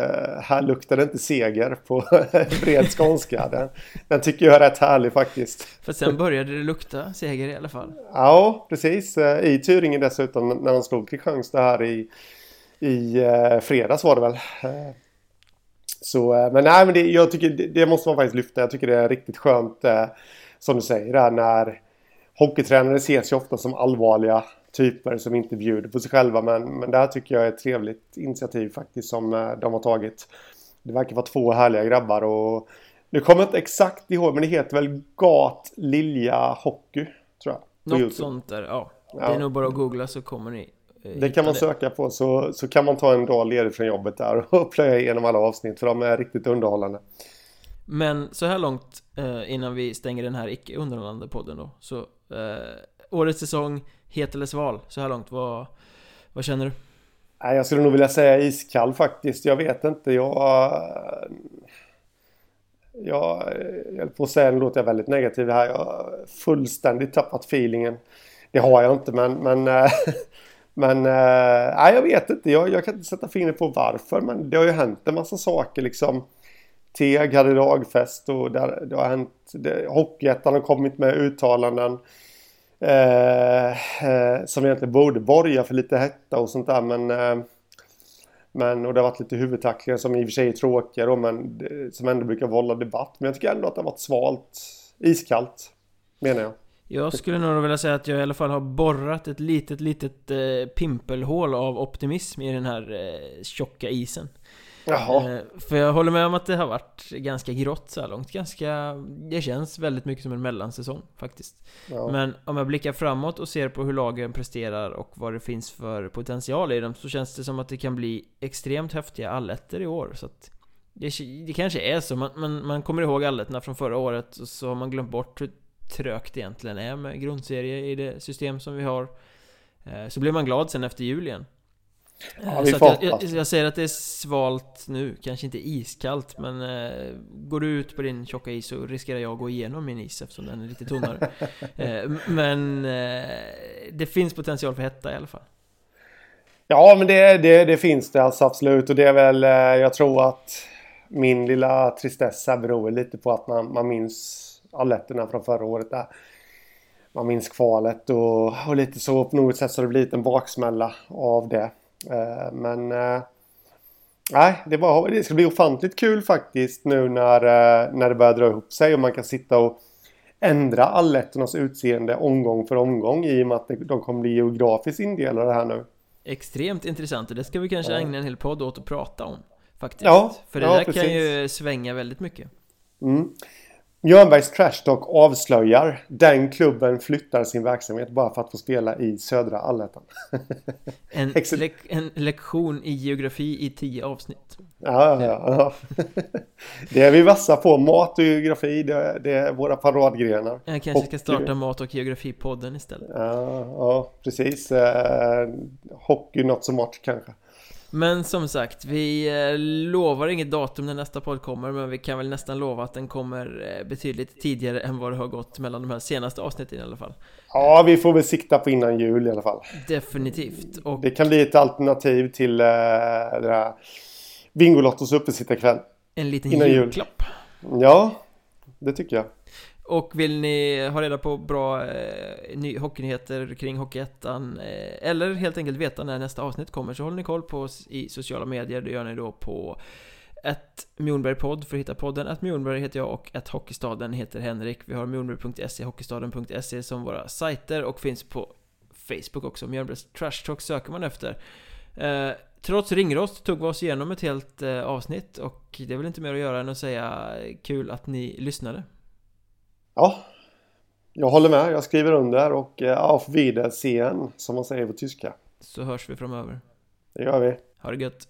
här luktar det inte seger på bred skånska. Den, den tycker jag är rätt härlig faktiskt. För sen började det lukta seger i alla fall. Ja, precis. Eh, I Tyringe dessutom när de slog Kristianstad här i, i eh, fredags var det väl. Så, eh, men nej, men det, jag tycker det, det, måste man faktiskt lyfta. Jag tycker det är riktigt skönt eh, som du säger där när hockeytränare ses ju ofta som allvarliga typer som inte bjuder på sig själva. Men, men det här tycker jag är ett trevligt initiativ faktiskt som eh, de har tagit. Det verkar vara två härliga grabbar och nu kommer jag inte exakt ihåg men det heter väl Gat Lilja Hockey tror jag. Något YouTube. sånt där, ja. Det är nog bara att googla så kommer ni det kan man söka på så, så kan man ta en dag ledigt från jobbet där och plöja igenom alla avsnitt för de är riktigt underhållande. Men så här långt eh, innan vi stänger den här icke underhållande podden då så eh, Årets säsong, het eller sval så här långt, vad, vad känner du? Jag skulle nog vilja säga iskall faktiskt, jag vet inte, jag jag, jag höll på att säga, nu låter jag väldigt negativ här, jag har fullständigt tappat feelingen. Det har jag inte men, men Men eh, nej, jag vet inte. Jag, jag kan inte sätta fingret på varför. Men det har ju hänt en massa saker liksom. Teg hade lagfest och det, det har hänt. Hockeyettan har kommit med uttalanden. Eh, eh, som egentligen borde borga för lite hetta och sånt där. Men, eh, men och det har varit lite huvudtacklingar som i och för sig är tråkiga då, men som ändå brukar vålla debatt. Men jag tycker ändå att det har varit svalt. Iskallt, menar jag. Jag skulle nog vilja säga att jag i alla fall har borrat ett litet, litet eh, pimpelhål av optimism i den här eh, tjocka isen. Jaha. Eh, för jag håller med om att det har varit ganska grått så här långt. Ganska... Det känns väldigt mycket som en mellansäsong faktiskt. Ja. Men om jag blickar framåt och ser på hur lagen presterar och vad det finns för potential i dem så känns det som att det kan bli extremt häftiga allettor i år. Så att det, det kanske är så, man, man, man kommer ihåg allettorna från förra året och så har man glömt bort hur trögt egentligen är med grundserie i det system som vi har. Eh, Så blir man glad sen efter jul igen. Ja, Eh, vi får jag, jag, jag säger att det är svalt nu, kanske inte iskallt men eh, Går du ut på din tjocka is så riskerar jag att gå igenom min is eftersom den är lite tunnare eh, Men eh, det finns potential för hetta i alla fall Ja, men det, det, det finns det alltså absolut. Och det är väl, eh, jag tror att min lilla tristess här beror lite på att man, man minns alletterna från förra året där. Man minns kvalet och, och lite så på något sätt så det blivit en baksmälla av det. Eh, Men eh, nej, det, var, det ska bli ofantligt kul faktiskt nu när, eh, när det börjar dra ihop sig och man kan sitta och ändra alletternas utseende omgång för omgång i och med att de kommer bli geografiskt indelade här nu. Extremt intressant och det ska vi kanske Ja. ägna en hel podd åt att prata om Faktiskt Ja, För det ja, där kan precis. ju svänga väldigt mycket Mm. Björnbergs Trash Talk avslöjar den klubben flyttar sin verksamhet bara för att få spela i södra allettan. En, lek en lektion i geografi i tio avsnitt Ja, ja, ja. Det är vi vassa på. Mat och geografi, det, det är våra paradgrenar. Jag kanske ska Och- starta mat och geografipodden istället Ja, ja precis. Eh, hockey not so much kanske. Men som sagt, vi eh, lovar inget datum när nästa podd kommer Men vi kan väl nästan lova att den kommer eh, betydligt tidigare än vad det har gått mellan de här senaste avsnitten i alla fall Ja, vi får väl sikta på innan jul i alla fall. Definitivt Och Det kan bli ett alternativ till eh, det där Bingolottos uppesittarkväll. en liten innan jul. julklapp Ja, det tycker jag. Och vill ni ha reda på bra eh, ny hockeynyheter kring Hockeyettan eh, Eller helt enkelt veta när nästa avsnitt kommer så håller ni koll på oss i sociala medier. Det gör ni då på ett Mjornbergpodd för att hitta podden. Att Mjornberg heter jag och att Hockeystaden heter Henrik. Vi har mjornberg.se, hockeystaden.se som våra sajter och finns på Facebook också. Mjölnbergs Trash Talk söker man efter. Eh, Trots ringrost tog vi oss igenom ett helt eh, avsnitt och det är väl inte mer att göra än att säga kul att ni lyssnade. Ja, jag håller med. Jag skriver under och auf Wiedersehen som man säger på tyska. Så hörs vi framöver Det gör vi. Ha det gött